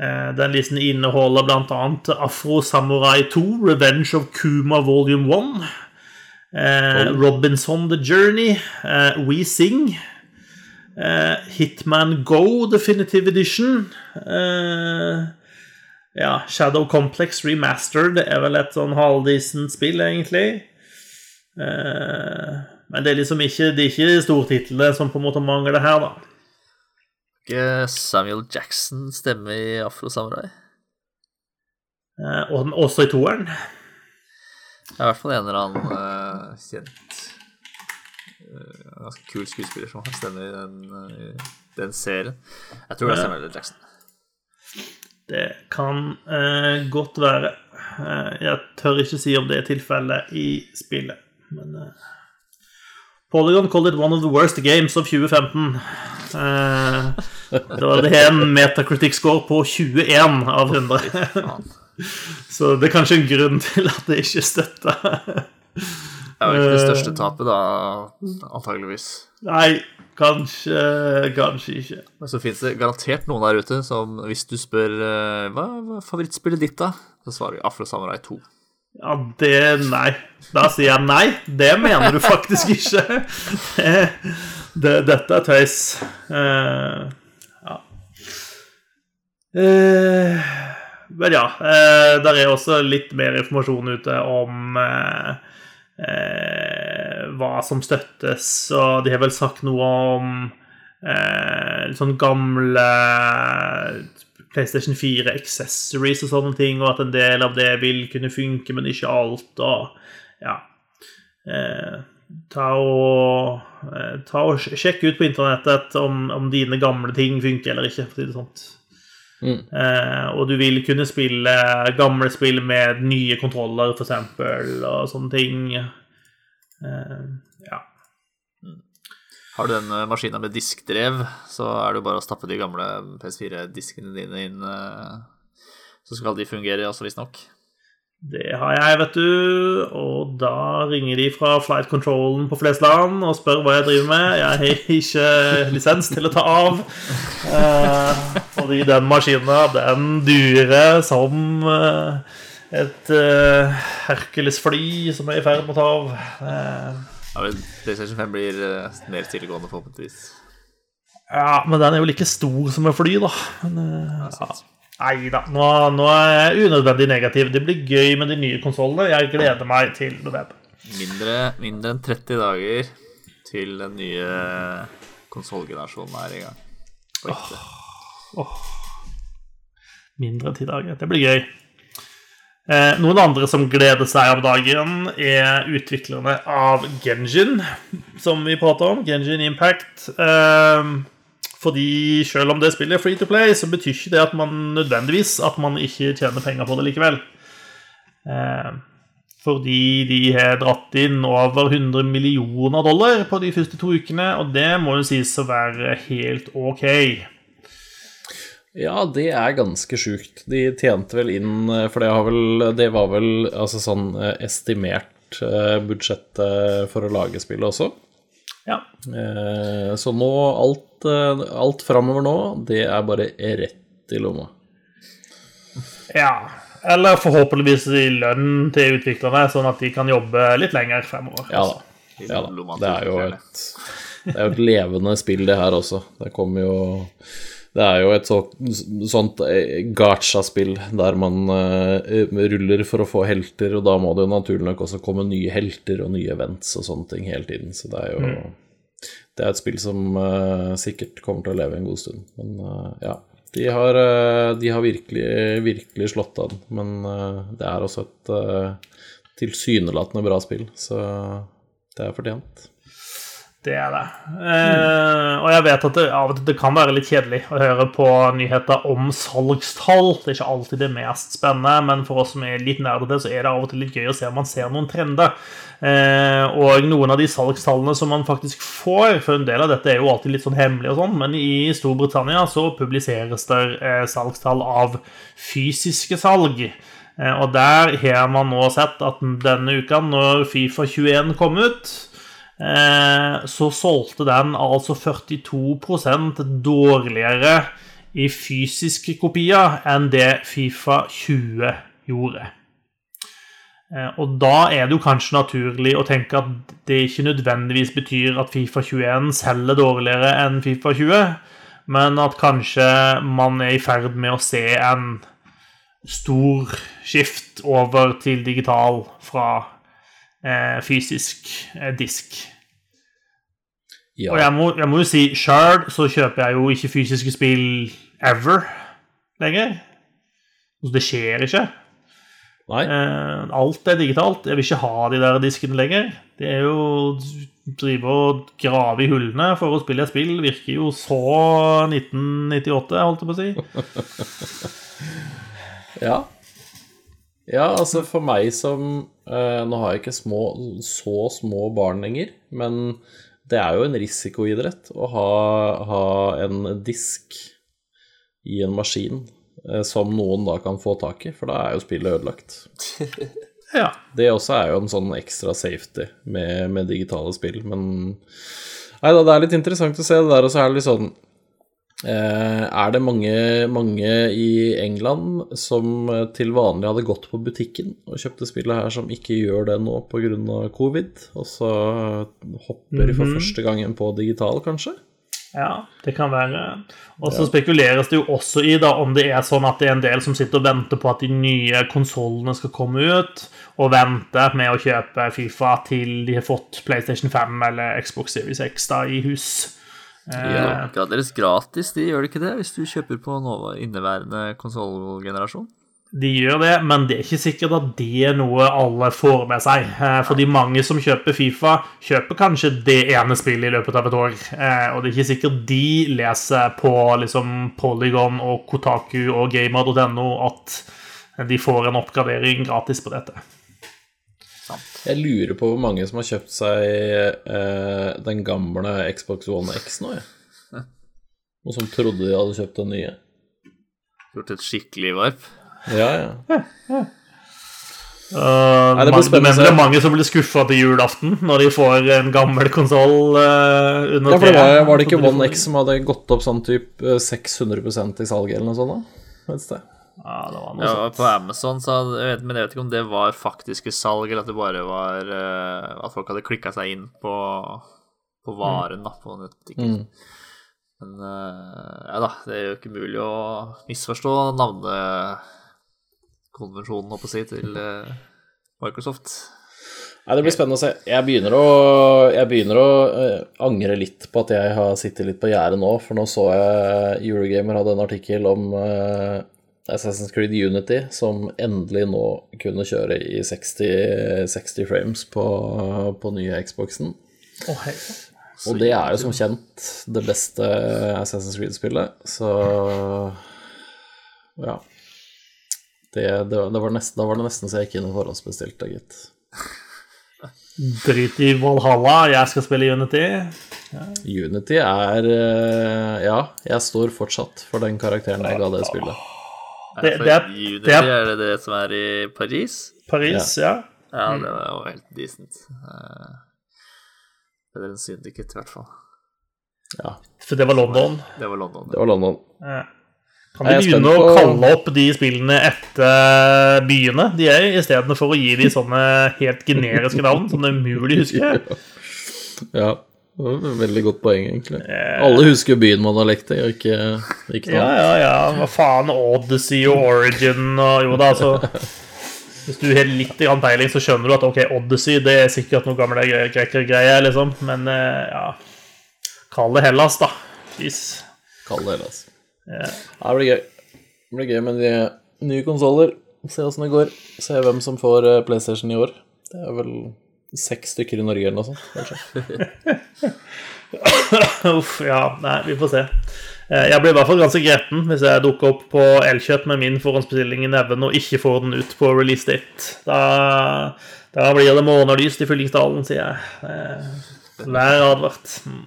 Eh, den listen inneholder bl.a. Afro Samurai 2, Revenge of Kuma Volume 1, Eh, Robinson The Journey, eh, We Sing, eh, Hitman Go Definitive Edition Ja, Shadow Complex Remastered er vel et sånn halvdisent spill, egentlig. men det er liksom ikke Det er ikke stortitlene som på en måte mangler her, da. Ikke Samuel Jackson stemme i Afro Samurai? og også i toeren. Det er i hvert fall en eller annen uh, kjent uh, Ganske kul skuespiller som har stemme i den, uh, den, serien. Jeg tror det er Samuel Jackson. Det kan godt være. jeg tør ikke si om det er tilfellet i spillet, men Polygon called it one of the worst games of 2015. da det jeg en metacritic-score på 21 av 100. Så det er kanskje en grunn til at det ikke støtter. det er jo ikke det største eh, tapet, da, antageligvis. Nei, kanskje, kanskje ikke. Men så fins det garantert noen der ute som, hvis du spør eh, hva er favorittspillet ditt, da, så svarer vi Afro Samurai 2. Ja, det Nei. Da sier jeg nei. Det mener du faktisk ikke. (laughs) Det, det, dette er tøys. Uh, ja. Uh, men ja, Uh, der er også litt mer informasjon ute om hva som støttes, og de har vel sagt noe om sånn gamle PlayStation 4 accessories og sånne ting, og at en del av det vil kunne funke, men ikke alt, og ja eh, Ta og, eh, ta og sjekk ut på internettet om, om dine gamle ting funker eller ikke, for å si det sånt. Mm. Eh, og du vil kunne spille gamle spill med nye kontroller, f.eks., og sånne ting. Eh, ja. Mm. Har du den eh, maskina med diskdrev, så er det jo bare å stappe de gamle PS4-diskene dine inn, eh, så skal de fungere også, visstnok. Det har jeg, vet du. Og da ringer de fra flight controlen på Flesland og spør hva jeg driver med. Jeg har ikke lisens til å ta av. Eh, fordi den maskinen, den durer som eh, et eh, Hercules-fly som er i ferd med å ta av. Eh, Ja, men PlayStation 5 blir eh, mer stillegående, forhåpentligvis. ja, men den er jo like stor som et fly, da. Men, eh, Ja. Nei da, nå, nå er jeg unødvendig negativ. Det blir gøy med de nye konsollene. Jeg gleder meg til november. Mindre, mindre enn 30 dager til den nye konsollgenerasjonen er i gang. Åh, åh. Mindre enn ti dager. Det blir gøy. Eh, noen andre som gleder seg om dagen, er utviklerne av Genjin, som vi prater om. Genjin Impact. Eh, fordi selv om det spillet er free to play, så betyr ikke det at man nødvendigvis at man ikke tjener penger på det likevel. Eh, fordi de har dratt inn over 100 millioner dollar på de første to ukene, og det må jo sies å være helt ok. Ja, det er ganske sjukt. De tjente vel inn eh, For det, vel, det var vel altså sånn eh, estimert budsjett budsjettet for å lage spillet også. Ja. Eh, Så nå, alt, eh, alt framover nå, det er bare rett i lomma. Ja, eller forhåpentligvis i lønn til utviklerne, sånn at de kan jobbe litt lenger fremover. Ja da. Ja, da. Det er jo et, det er jo et levende spill, det her også. Det kommer jo Det er jo et så, sånt eh, gacha-spill der man uh, ruller for å få helter, og da må det jo naturlig nok også komme nye helter og nye events og sånne ting hele tiden. Så det er jo Det er et spill som uh, sikkert kommer til å leve en god stund. Men uh, ja. De har, de har virkelig, virkelig slått an. Men det er også et tilsynelatende bra spill, så det er fortjent. Det er det. Eh, og jeg vet at det, av og til det kan være litt kjedelig å høre på nyheter om salgstall. Det er ikke alltid det mest spennende, men for oss som er litt nerdete, så er det av og til litt gøy å se om man ser noen trender. Eh, og noen av de salgstallene som man faktisk får, for en del av dette er jo alltid litt sånn hemmelig og sånn, men i Storbritannia så publiseres det eh, salgstall av fysiske salg. Eh, og der har man nå sett at denne uka, når Fifa 21 kom ut, så solgte den altså 42% dårligere i fysiske kopier enn det Fifa 20 gjorde. Eh, Og da er det jo kanskje naturlig å tenke at det ikke nødvendigvis betyr at Fifa 21 selger dårligere enn Fifa 20, men at kanskje man er i ferd med å se en stor skift over til digital fra eh, fysisk eh, disk. Ja. Og jeg må, jeg må jo si sjøl så kjøper jeg jo ikke fysiske spill ever lenger. Det skjer ikke. Nei. Eh, alt er digitalt. Jeg vil ikke ha de der diskene lenger. Det er jo drive og grave i hullene for å spille et spill virker jo så 1998, holdt jeg på å si. (laughs) Ja. Ja, altså for meg som eh, Nå har jeg ikke små, så små barn lenger, men det er jo en risikoidrett å ha, ha en disk i en maskin eh, som noen da kan få tak i, for da er jo spillet ødelagt. (laughs) Ja. Det også er jo en sånn ekstra safety med, med digitale spill, men Nei da, det er litt interessant å se det der, og så er det litt sånn Er det mange, mange i England som eh, til vanlig hadde gått på butikken og kjøpte spillet her, som ikke gjør det nå pga. covid, og så hopper de for første gangen på digital, kanskje? Ja, det kan være. Og så spekuleres det jo også i da om det er sånn at det er en del som sitter og venter på at de nye konsollene skal komme ut, og venter med å kjøpe Fifa til de har fått PlayStation 5 eller Xbox Series X da i hus. Eh, Ja, graderes gratis, de gjør det ikke det, hvis du kjøper på inneværende konsollgenerasjon? De gjør det, men det er ikke sikkert at det er noe alle får med seg. Eh, Fordi mange som kjøper Fifa, kjøper kanskje det ene spillet i løpet av et år. Eh, Og det er ikke sikkert de leser på liksom Polygon og Kotaku og gamer.no at de får en oppgradering gratis på dette. Jeg lurer på hvor mange som har kjøpt seg eh, den gamle Xbox One X nå, jeg. Og som trodde de hadde kjøpt den nye. Gjort et skikkelig varp. Ja, ja. Uh, Nei, det, mange, det er mange som blir skuffa til julaften når de får en gammel konsoll uh, under ja, det var, var, det ikke One X som hadde gått opp sånn type 600% i salget eller noe sånt? da? du sted? Ja, det var noe ja, sånt. På Amazon, så jeg vet, men jeg vet ikke om det var faktiske salg, eller at det bare var uh, At folk hadde klikka seg inn på, på varen, da, på nettbutikken. Mm. Men ja da, det er jo ikke mulig å misforstå navnekonvensjonen, holdt på å si, til uh, Microsoft. Nei, Det blir spennende å se. Jeg begynner å, jeg begynner å uh, angre litt på at jeg har sittet litt på gjerdet nå, for nå så jeg Eurogamer hadde en artikkel om uh, Assassin's Creed Unity, som endelig nå kunne kjøre i 60, 60 frames på, på nye Xboxen. Oh, hei. Og det er jo som kjent det beste Assassin's Creed-spillet, så ja. Det, det, det var nesten, da var det nesten så jeg gikk inn og forhåndsbestilte, gitt. Drit i Valhalla, jeg skal spille Unity. Ja. Unity er eh, Ja, jeg står fortsatt for den karakteren jeg ga det spillet. Det, det, er, det er, er, det det som er i Paris? Paris, ja. Ja, ja det var jo helt decent. Det bedre enn Syndicate, i hvert fall. Ja. For det var London? Det var London. Det var London. Ja. Kan de begynne å kalle opp de spillene etter byene de er i, istedenfor å gi de sånne helt generiske navn som det er umulig å huske? (laughs) Ja, veldig godt poeng, egentlig. Alle husker byen man har lekt i, og ikke, ikke Ja, ja, ja. Hva faen? Odyssey og Origin og Jo da, altså Hvis du har litt peiling, så skjønner du at ok, Odyssey det er sikkert noe gamle greier, liksom. Men eh, ja Kall det Hellas, da. Jeez. Kall det Hellas. Ja. Det blir gøy. Det blir gøy med de nye konsoller. Se åssen det går. Se hvem som får eh, PlayStation i år. Det er vel seks stykker i Norge eller noe sånt, kanskje. (laughs) Uff, ja. Nei, vi får se. Eh, jeg blir i hvert fall ganske gretten hvis jeg dukker opp på Elkjøp med min forhåndsbestilling i neven og ikke får den ut på release date. Da, da blir det månedlyst i Fyllingsdalen, sier jeg. Vær advart. Mm.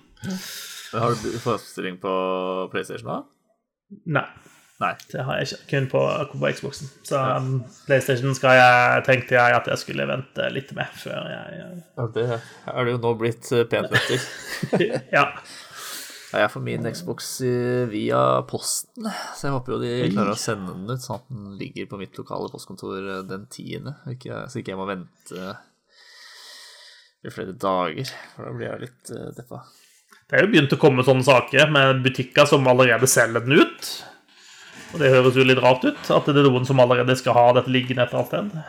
Har du forhåndsbestilling på PlayStation da? Nei. Nei. Det har jeg ikke. Kun på, på Xboxen. Så ja. Um, PlayStation skal jeg, tenkte jeg at jeg skulle vente litt med før jeg Ja, det er det jo nå blitt eh, pent etter. (laughs) ja. Jeg får min Xbox via posten, så jeg håper jo de klarer å sende den ut, sånn at den ligger på mitt lokale postkontor eh, den tiende, så ikke jeg må vente i flere dager, for da blir jeg litt deppa. Det er jo begynt å komme sånne saker med butikker som allerede selger den ut. Og det høres jo litt rart ut, at det er noen som allerede skal ha dette liggende et eller annet sted.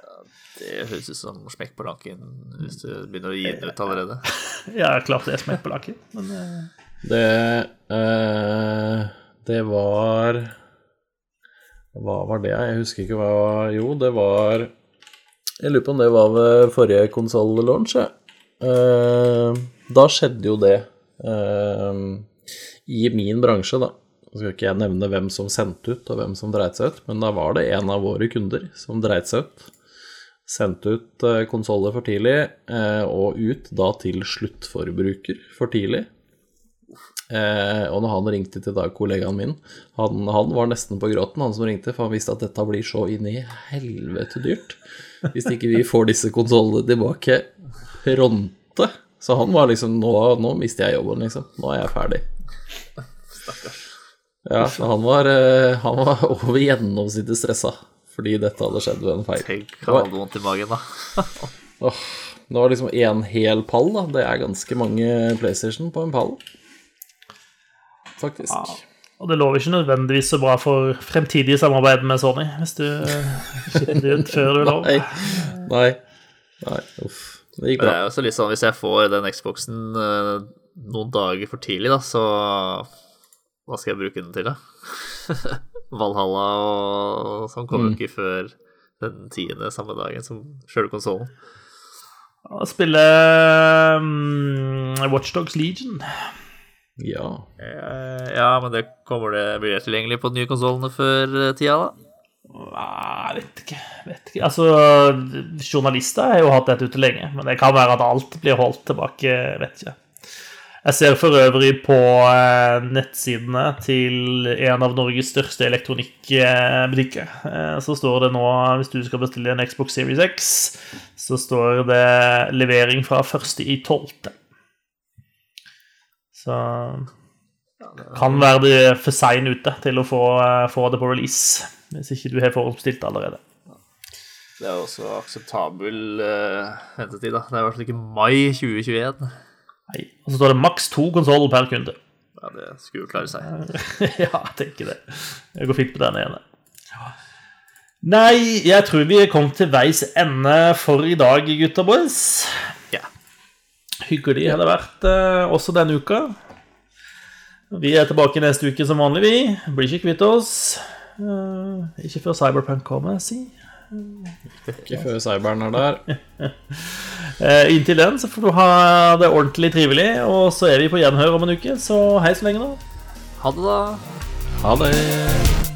Ja, det høres ut som smekk på lakken hvis du begynner å gi den ut allerede. (laughs) ja, klart det er smekk på lakken, men uh... Det uh, Det var Hva var det? Jeg husker ikke hva Jo, det var Jeg lurer på om det var ved forrige konsoll-launch, uh, da skjedde jo det uh, i min bransje, da. Nå skal ikke jeg nevne hvem som sendte ut, og hvem som dreit seg ut, men da var det en av våre kunder som dreit seg ut. Sendte ut uh, konsoller for tidlig, uh, og ut da til sluttforbruker for tidlig. Eh, og når han ringte til da kollegaen min han, han, var nesten på gråten, han som ringte, for han visste at dette blir så inn i helvete dyrt. Hvis ikke vi får disse konsollene tilbake fronte. Så han var liksom Nå, nå mister jeg jobben, liksom. Nå er jeg ferdig. Stakkars. Ja, han var, eh, han var (laughs) over gjennomsnittet stressa fordi dette hadde skjedd ved en feil. Tenk, han hadde vondt i magen, da. (laughs) oh, det var liksom én hel pall, da. Det er ganske mange PlayStation på en pall. Faktisk. Ja, og det lover ikke nødvendigvis så bra for fremtidige samarbeid med Sony, hvis du skifter det ut før du er lov. (laughs) Nei. Nei. Nei. Uff. Det gikk bra. Det er også litt sånn hvis jeg får den Xboxen uh, noen dager for tidlig, da, så hva skal jeg bruke den til, da? (laughs) Valhalla og sånn kommer mm. ikke før den tiende samme dagen som sjøle konsollen. Spille um, Watchdogs Legion. Ja. Eh, ja, men det kommer det, blir det tilgjengelig på de nye konsollene før eh, tida, da? Jeg vet ikke. vet ikke. Altså, Journalister har jo hatt dette ute lenge, men det kan være at alt blir holdt tilbake. vet ikke. Jeg ser for øvrig på eh, nettsidene til en av Norges største elektronikkbutikker. Eh, så står det nå, hvis du skal bestille en Xbox Series X, så står det levering fra 1.12. Så kan være det for sein ute til å få, eh, få, det på release, hvis ikke du har forhåndsbestilt allerede. Det er også akseptabel ventetid, da. Det er i hvert fall ikke mai 2021. Nei. Og så står det maks to konsoller per kunde. Ja, det skulle jo klare seg. (laughs) ja, jeg tenker det. Jeg går fint på den ene. Nei, jeg tror vi kommet til veis ende for i dag, gutta boys. Ja. Hyggelig har det vært eh, også denne uka. Vi er tilbake neste uke som vanlig, vi. Blir ikke kvitt oss. Eh, ikke før Cyberpunk kommer, si. Ikke før cyberen er der. (laughs) Eh, inntil den så får du ha det ordentlig trivelig, og så er vi på gjenhør om en uke. Så hei så lenge, da. Ha det, da. Ha det.